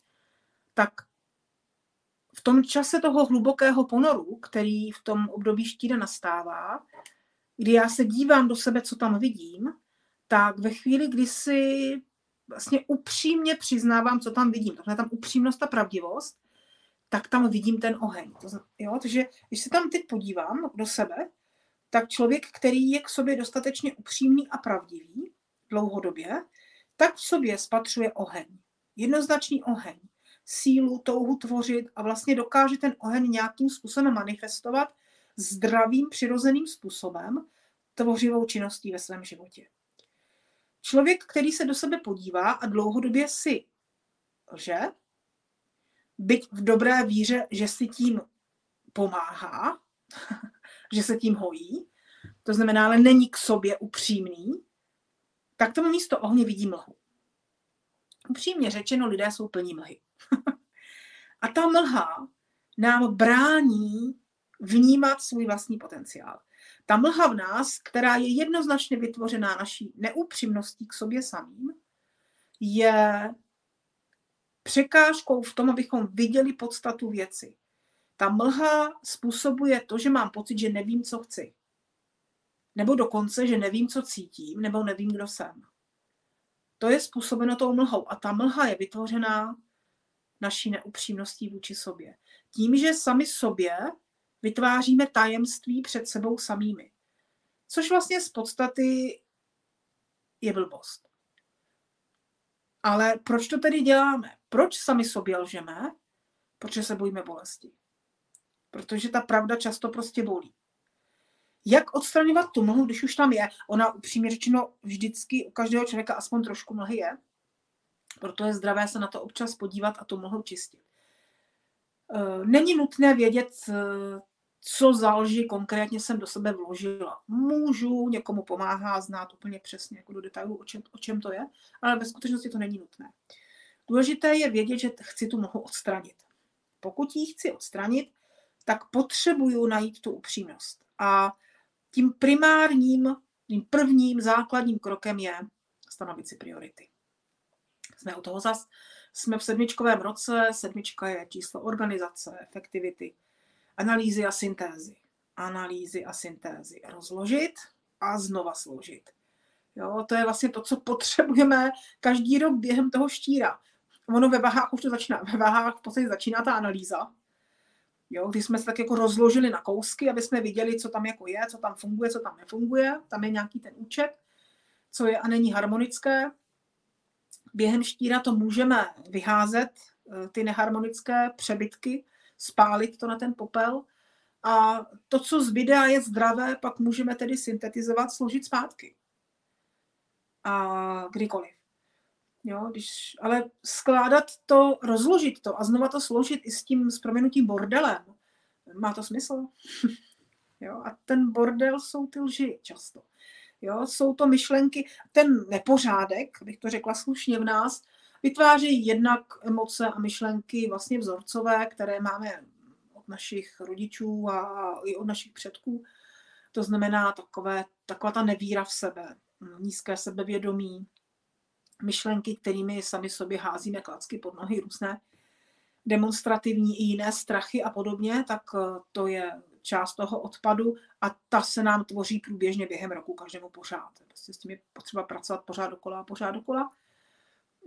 tak v tom čase toho hlubokého ponoru, který v tom období štíde nastává, kdy já se dívám do sebe, co tam vidím, tak ve chvíli, kdy si vlastně upřímně přiznávám, co tam vidím, to tam upřímnost a pravdivost, tak tam vidím ten oheň. To znamená, jo, takže když se tam teď podívám do sebe, tak člověk, který je k sobě dostatečně upřímný a pravdivý dlouhodobě, tak v sobě spatřuje oheň. Jednoznačný oheň sílu, touhu tvořit a vlastně dokáže ten oheň nějakým způsobem manifestovat zdravým, přirozeným způsobem tvořivou činností ve svém životě. Člověk, který se do sebe podívá a dlouhodobě si lže, byť v dobré víře, že si tím pomáhá, že se tím hojí, to znamená, ale není k sobě upřímný, tak tomu místo ohně vidí mlhu. Upřímně řečeno, lidé jsou plní mlhy. a ta mlha nám brání vnímat svůj vlastní potenciál. Ta mlha v nás, která je jednoznačně vytvořená naší neupřímností k sobě samým, je překážkou v tom, abychom viděli podstatu věci. Ta mlha způsobuje to, že mám pocit, že nevím, co chci. Nebo dokonce, že nevím, co cítím, nebo nevím, kdo jsem. To je způsobeno tou mlhou. A ta mlha je vytvořená naší neupřímností vůči sobě. Tím, že sami sobě vytváříme tajemství před sebou samými. Což vlastně z podstaty je blbost. Ale proč to tedy děláme? Proč sami sobě lžeme? Protože se bojíme bolesti. Protože ta pravda často prostě bolí. Jak odstraňovat tu mlhu, když už tam je? Ona upřímně řečeno vždycky u každého člověka aspoň trošku mlhy je. Proto je zdravé se na to občas podívat a tu mlhu čistit. E, není nutné vědět, e, co záleží konkrétně jsem do sebe vložila. Můžu, někomu pomáhá znát úplně přesně jako do detailu, o čem, o čem to je, ale ve skutečnosti to není nutné. Důležité je vědět, že chci tu mlhu odstranit. Pokud ji chci odstranit, tak potřebuju najít tu upřímnost. A tím primárním, tím prvním základním krokem je stanovit si priority. Jsme u toho zas, jsme v sedmičkovém roce, sedmička je číslo organizace, efektivity, analýzy a syntézy. Analýzy a syntézy. Rozložit a znova složit. Jo, to je vlastně to, co potřebujeme každý rok během toho štíra. Ono ve váhách už to začíná. Ve váhách v podstatě začíná ta analýza, Jo, když jsme se tak jako rozložili na kousky, aby jsme viděli, co tam jako je, co tam funguje, co tam nefunguje. Tam je nějaký ten účet, co je a není harmonické. Během štíra to můžeme vyházet, eh, ty neharmonické přebytky, spálit to na ten popel a to, co zbyde a je zdravé, pak můžeme tedy syntetizovat, složit zpátky. A kdykoliv. Jo, když, ale skládat to, rozložit to a znova to složit i s tím s proměnutím bordelem, má to smysl? jo, a ten bordel jsou ty lži často. Jo, jsou to myšlenky, ten nepořádek, bych to řekla slušně v nás, vytváří jednak emoce a myšlenky vlastně vzorcové, které máme od našich rodičů a i od našich předků. To znamená takové, taková ta nevíra v sebe, nízké sebevědomí, myšlenky, kterými sami sobě házíme klacky pod nohy, různé demonstrativní i jiné strachy a podobně, tak eh, to je část toho odpadu a ta se nám tvoří průběžně během roku každému pořád. Prostě s tím je potřeba pracovat pořád dokola a pořád dokola.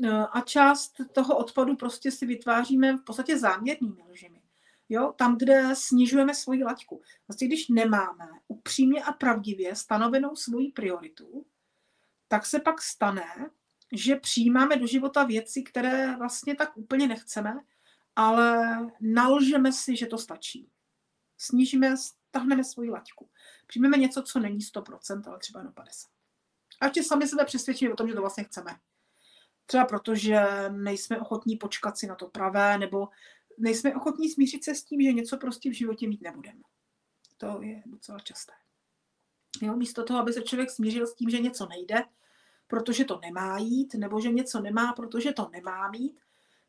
Eh, a část toho odpadu prostě si vytváříme v podstatě záměrnými lžimi. Jo, tam, kde snižujeme svoji laťku. Vlastně, když nemáme upřímně a pravdivě stanovenou svoji prioritu, tak se pak stane, že přijímáme do života věci, které vlastně tak úplně nechceme, ale nalžeme si, že to stačí. Snížíme, stahneme svoji laťku. Přijmeme něco, co není 100%, ale třeba jenom 50%. A ještě sami sebe přesvědčíme o tom, že to vlastně chceme. Třeba proto, že nejsme ochotní počkat si na to pravé, nebo nejsme ochotní smířit se s tím, že něco prostě v životě mít nebudeme. To je docela časté. Jo, místo toho, aby se člověk smířil s tím, že něco nejde, protože to nemá jít, nebo že něco nemá, protože to nemá mít,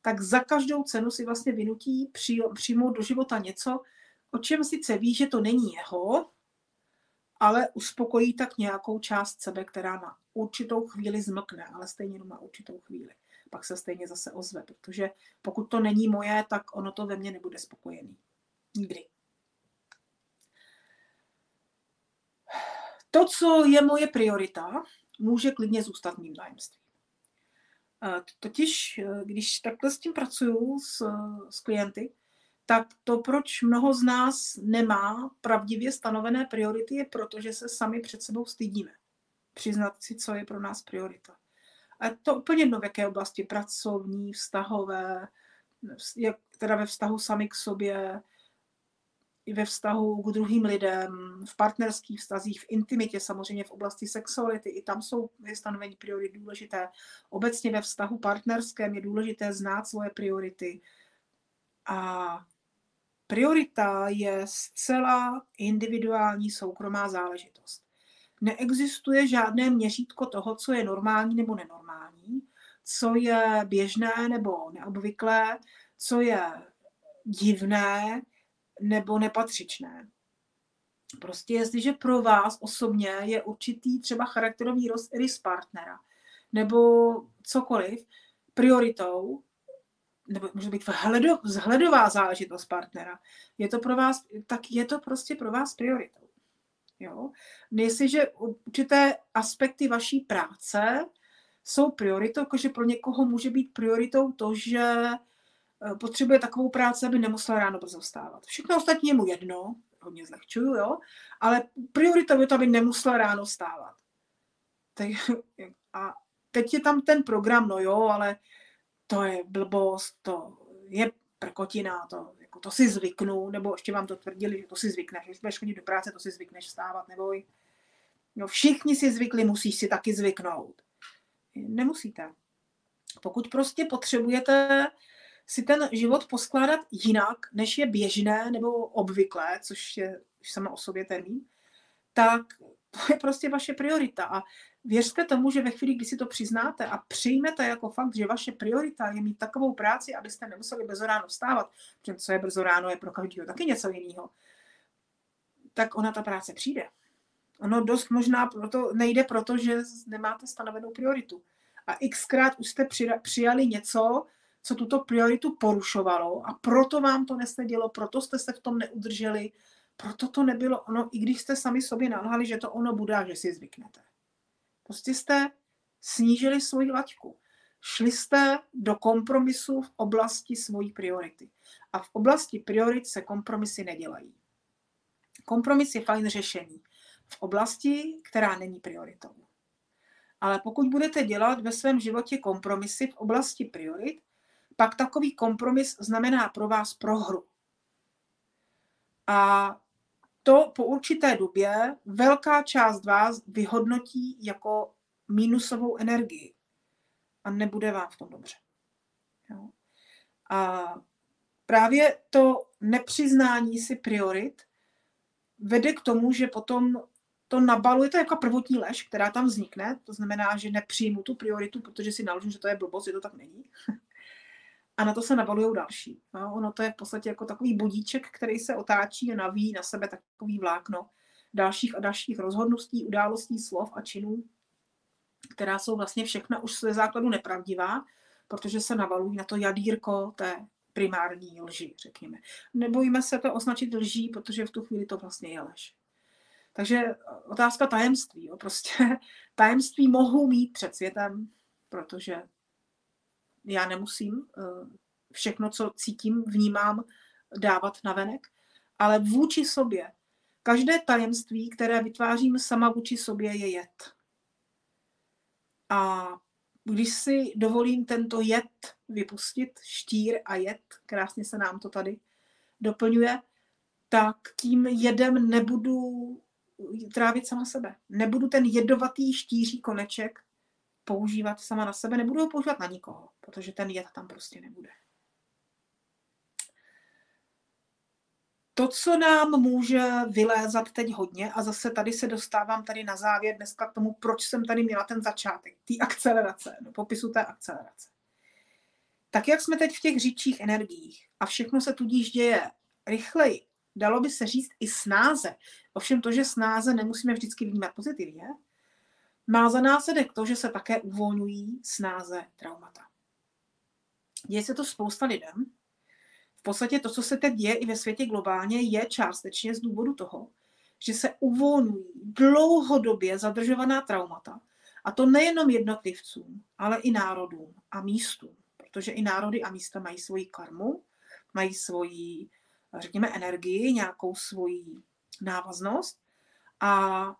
tak za každou cenu si vlastně vynutí přijmout do života něco, o čem sice ví, že to není jeho, ale uspokojí tak nějakou část sebe, která na určitou chvíli zmlkne, ale stejně jenom na určitou chvíli. Pak se stejně zase ozve, protože pokud to není moje, tak ono to ve mně nebude spokojený. Nikdy. To, co je moje priorita, může klidně zůstat mým tajemstvím. Totiž, eh, když takhle s tím pracuju s, s klienty, tak to, proč mnoho z nás nemá pravdivě stanovené priority, je proto, že se sami před sebou stydíme. Přiznat si, co je pro nás priorita. A to úplně jedno, v jaké oblasti, pracovní, vztahové, jak, teda ve vztahu sami k sobě, i ve vztahu k druhým lidem, v partnerských vztazích, v intimitě, samozřejmě v oblasti sexuality, i tam jsou stanovení priorit důležité. Obecně ve vztahu partnerském je důležité znát svoje priority. A priorita je zcela individuální soukromá záležitost. Neexistuje žádné měřítko toho, co je normální nebo nenormální, co je běžné nebo neobvyklé, co je divné, nebo nepatřičné. Prostě jestliže pro vás osobně je určitý třeba charakterový rys partnera nebo cokoliv prioritou, nebo může být vzhledová záležitost partnera, je to pro vás, tak je to prostě pro vás prioritou. Jo? Jestliže určité aspekty vaší práce jsou prioritou, že pro někoho může být prioritou to, že potřebuje takovou práci, aby nemusela ráno brzo vstávat. Všechno ostatní je mu jedno, hodně zlehčuju, jo, ale prioritou je to, aby nemusela ráno vstávat. a teď je tam ten program, no jo, ale to je blbost, to je prkotina, to, jako to si zvyknu, nebo ještě vám to tvrdili, že to si zvykneš, když budeš chodit do práce, to si zvykneš vstávat, neboj. No všichni si zvykli, musíš si taky zvyknout. Nemusíte. Pokud prostě potřebujete si ten život poskládat jinak, než je běžné nebo obvyklé, což je už sama o sobě termín, tak to je prostě vaše priorita. A věřte tomu, že ve chvíli, kdy si to přiznáte a přijmete jako fakt, že vaše priorita je mít takovou práci, abyste nemuseli brzo ráno vstávat, protože co je brzo ráno, je pro každého taky něco jiného, tak ona ta práce přijde. Ono dost možná proto, nejde proto, že nemáte stanovenou prioritu. A xkrát už jste přijali něco, co tuto prioritu porušovalo a proto vám to nesedělo, proto jste se v tom neudrželi, proto to nebylo ono, i když jste sami sobě nalhali, že to ono bude a že si zvyknete. Prostě jste snížili svoji laťku. Šli jste do kompromisu v oblasti svojí priority. A v oblasti priorit se kompromisy nedělají. Kompromis je fajn řešení v oblasti, která není prioritou. Ale pokud budete dělat ve svém životě kompromisy v oblasti priorit, pak takový kompromis znamená pro vás prohru. A to po určité době velká část vás vyhodnotí jako minusovou energii a nebude vám v tom dobře. Jo. A právě to nepřiznání si priorit vede k tomu, že potom to nabaluje, to jako prvotní lež, která tam vznikne, to znamená, že nepřijmu tu prioritu, protože si naložím, že to je blbost, že to tak není. A na to se nabalují další. No, ono to je v podstatě jako takový budíček, který se otáčí a navíjí na sebe takový vlákno dalších a dalších rozhodností, událostí, slov a činů, která jsou vlastně všechna už ze základu nepravdivá, protože se navalují na to jadírko té primární lži, řekněme. Nebojíme se to označit lží, protože v tu chvíli to vlastně je lež. Takže otázka tajemství. Jo. Prostě tajemství mohou mít před světem, protože já nemusím eh, všechno, co cítím, vnímám, dávat na venek, ale vůči sobě. Každé tajemství, které vytvářím sama vůči sobě, je jed. A když si dovolím tento jed vypustit, štír a jed, krásně se nám to tady doplňuje, tak tím jedem nebudu trávit sama sebe. Nebudu ten jedovatý štíří koneček používat sama na sebe, nebudu ho používat na nikoho, protože ten jed tam prostě nebude. To, co nám může vylézat teď hodně, a zase tady se dostávám tady na závěr dneska k tomu, proč jsem tady měla ten začátek, té akcelerace, do popisu té akcelerace. Tak jak jsme teď v těch říčích energiích a všechno se tudíž děje rychleji, dalo by se říct i snáze. Ovšem to, že snáze nemusíme vždycky vnímat pozitivně, má za následek to, že se také uvolňují snáze traumata. Děje se to spousta lidem. V podstatě to, co se teď děje i ve světě globálně, je částečně z důvodu toho, že se uvolňují dlouhodobě zadržovaná traumata. A to nejenom jednotlivcům, ale i národům a místům. Protože i národy a místa mají svoji karmu, mají svoji, řekněme, energii, nějakou svoji návaznost. A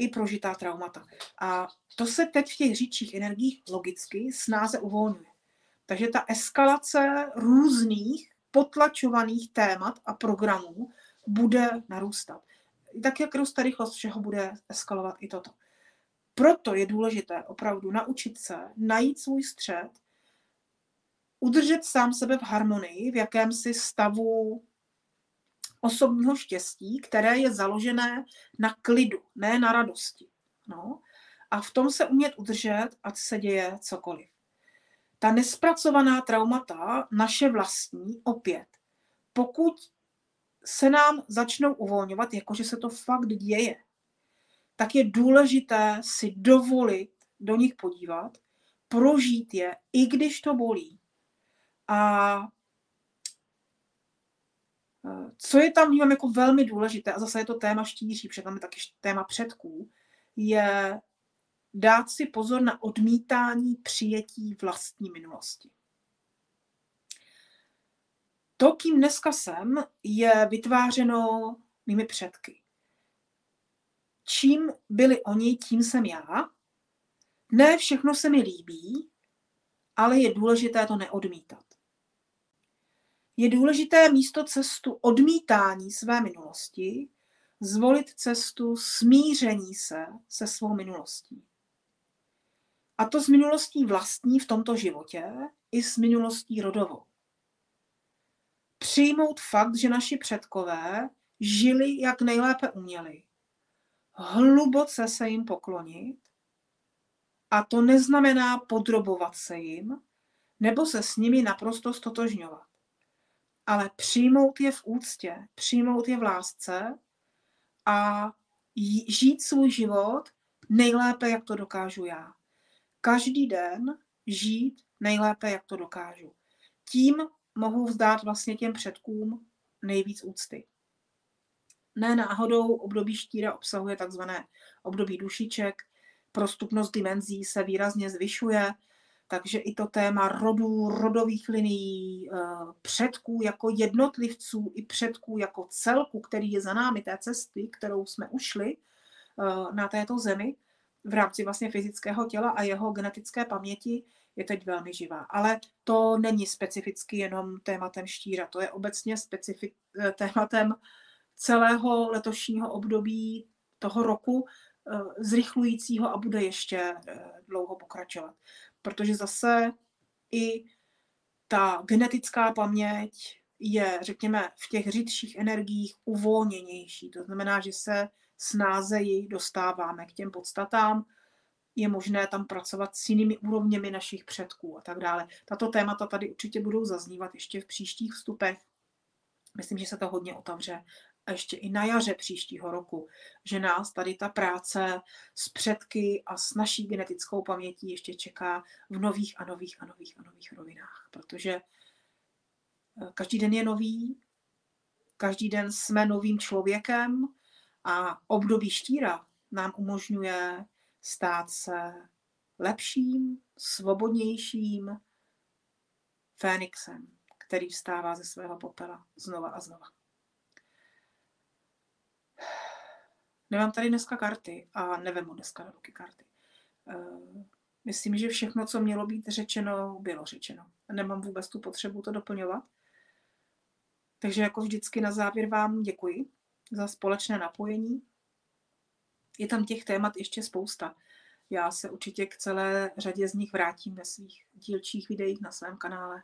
i prožitá traumata. A to se teď v těch říčích energiích logicky snáze uvolňuje. Takže ta eskalace různých potlačovaných témat a programů bude narůstat. Tak jak roste rychlost všeho, bude eskalovat i toto. Proto je důležité opravdu naučit se najít svůj střed, udržet sám sebe v harmonii, v jakémsi stavu osobního štěstí, které je založené na klidu, ne na radosti. No. A v tom se umět udržet, ať se děje cokoliv. Ta nespracovaná traumata, naše vlastní, opět, pokud se nám začnou uvolňovat, jakože se to fakt děje, tak je důležité si dovolit do nich podívat, prožít je, i když to bolí. A co je tam vnímám jako velmi důležité, a zase je to téma štíří, protože tam je taky téma předků, je dát si pozor na odmítání přijetí vlastní minulosti. To, kým dneska jsem, je vytvářeno mými předky. Čím byli oni, tím jsem já. Ne všechno se mi líbí, ale je důležité to neodmítat. Je důležité místo cestu odmítání své minulosti zvolit cestu smíření se se svou minulostí. A to s minulostí vlastní v tomto životě i s minulostí rodovou. Přijmout fakt, že naši předkové žili, jak nejlépe uměli. Hluboce se jim poklonit. A to neznamená podrobovat se jim, nebo se s nimi naprosto stotožňovat. Ale přijmout je v úctě, přijmout je v lásce a žít svůj život nejlépe, jak to dokážu já každý den žít nejlépe, jak to dokážu. Tím mohu vzdát vlastně těm předkům nejvíc úcty. Ne náhodou období štíra obsahuje takzvané období dušiček, prostupnost dimenzí se výrazně zvyšuje, takže i to téma rodů, rodových linií, eh, předků jako jednotlivců i předků jako celku, který je za námi té cesty, kterou jsme ušli eh, na této zemi, v rámci vlastně fyzického těla a jeho genetické paměti je teď velmi živá. Ale to není specificky jenom tématem štíra, to je obecně specifik, eh, tématem celého letošního období toho roku, zrychlujícího a bude ještě dlouho pokračovat. Protože zase i ta genetická paměť je, řekněme, v těch řidších energiích uvolněnější. To znamená, že se snázeji dostáváme k těm podstatám, je možné tam pracovat s jinými úrovněmi našich předků a tak dále. Tato témata tady určitě budou zaznívat ještě v příštích vstupech. Myslím, že se to hodně otevře a ještě i na jaře příštího roku, že nás tady ta práce s předky a s naší genetickou pamětí ještě čeká v nových a nových a nových a nových rovinách, protože eh, každý den je nový, každý den jsme novým člověkem, a období štíra nám umožňuje stát se lepším, svobodnějším Fénixem, který vstává ze svého popela znova a znova. Nemám tady dneska karty a nevemu dneska do ruky karty. Eh, myslím, že všechno, co mělo být řečeno, bylo řečeno. Nemám vůbec tu potřebu to doplňovat. Takže jako vždycky na závěr vám děkuji za společné napojení. Je tam těch témat ještě spousta. Já se určitě k celé řadě z nich vrátím ve svých dílčích videích na svém kanále.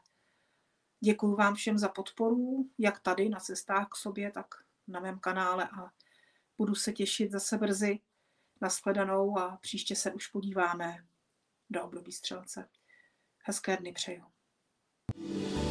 Děkuji vám všem za podporu, jak tady na cestách k sobě, tak na mém kanále a budu se těšit zase brzy na shledanou a příště se už podíváme do období střelce. Hezké dny přeju. thank you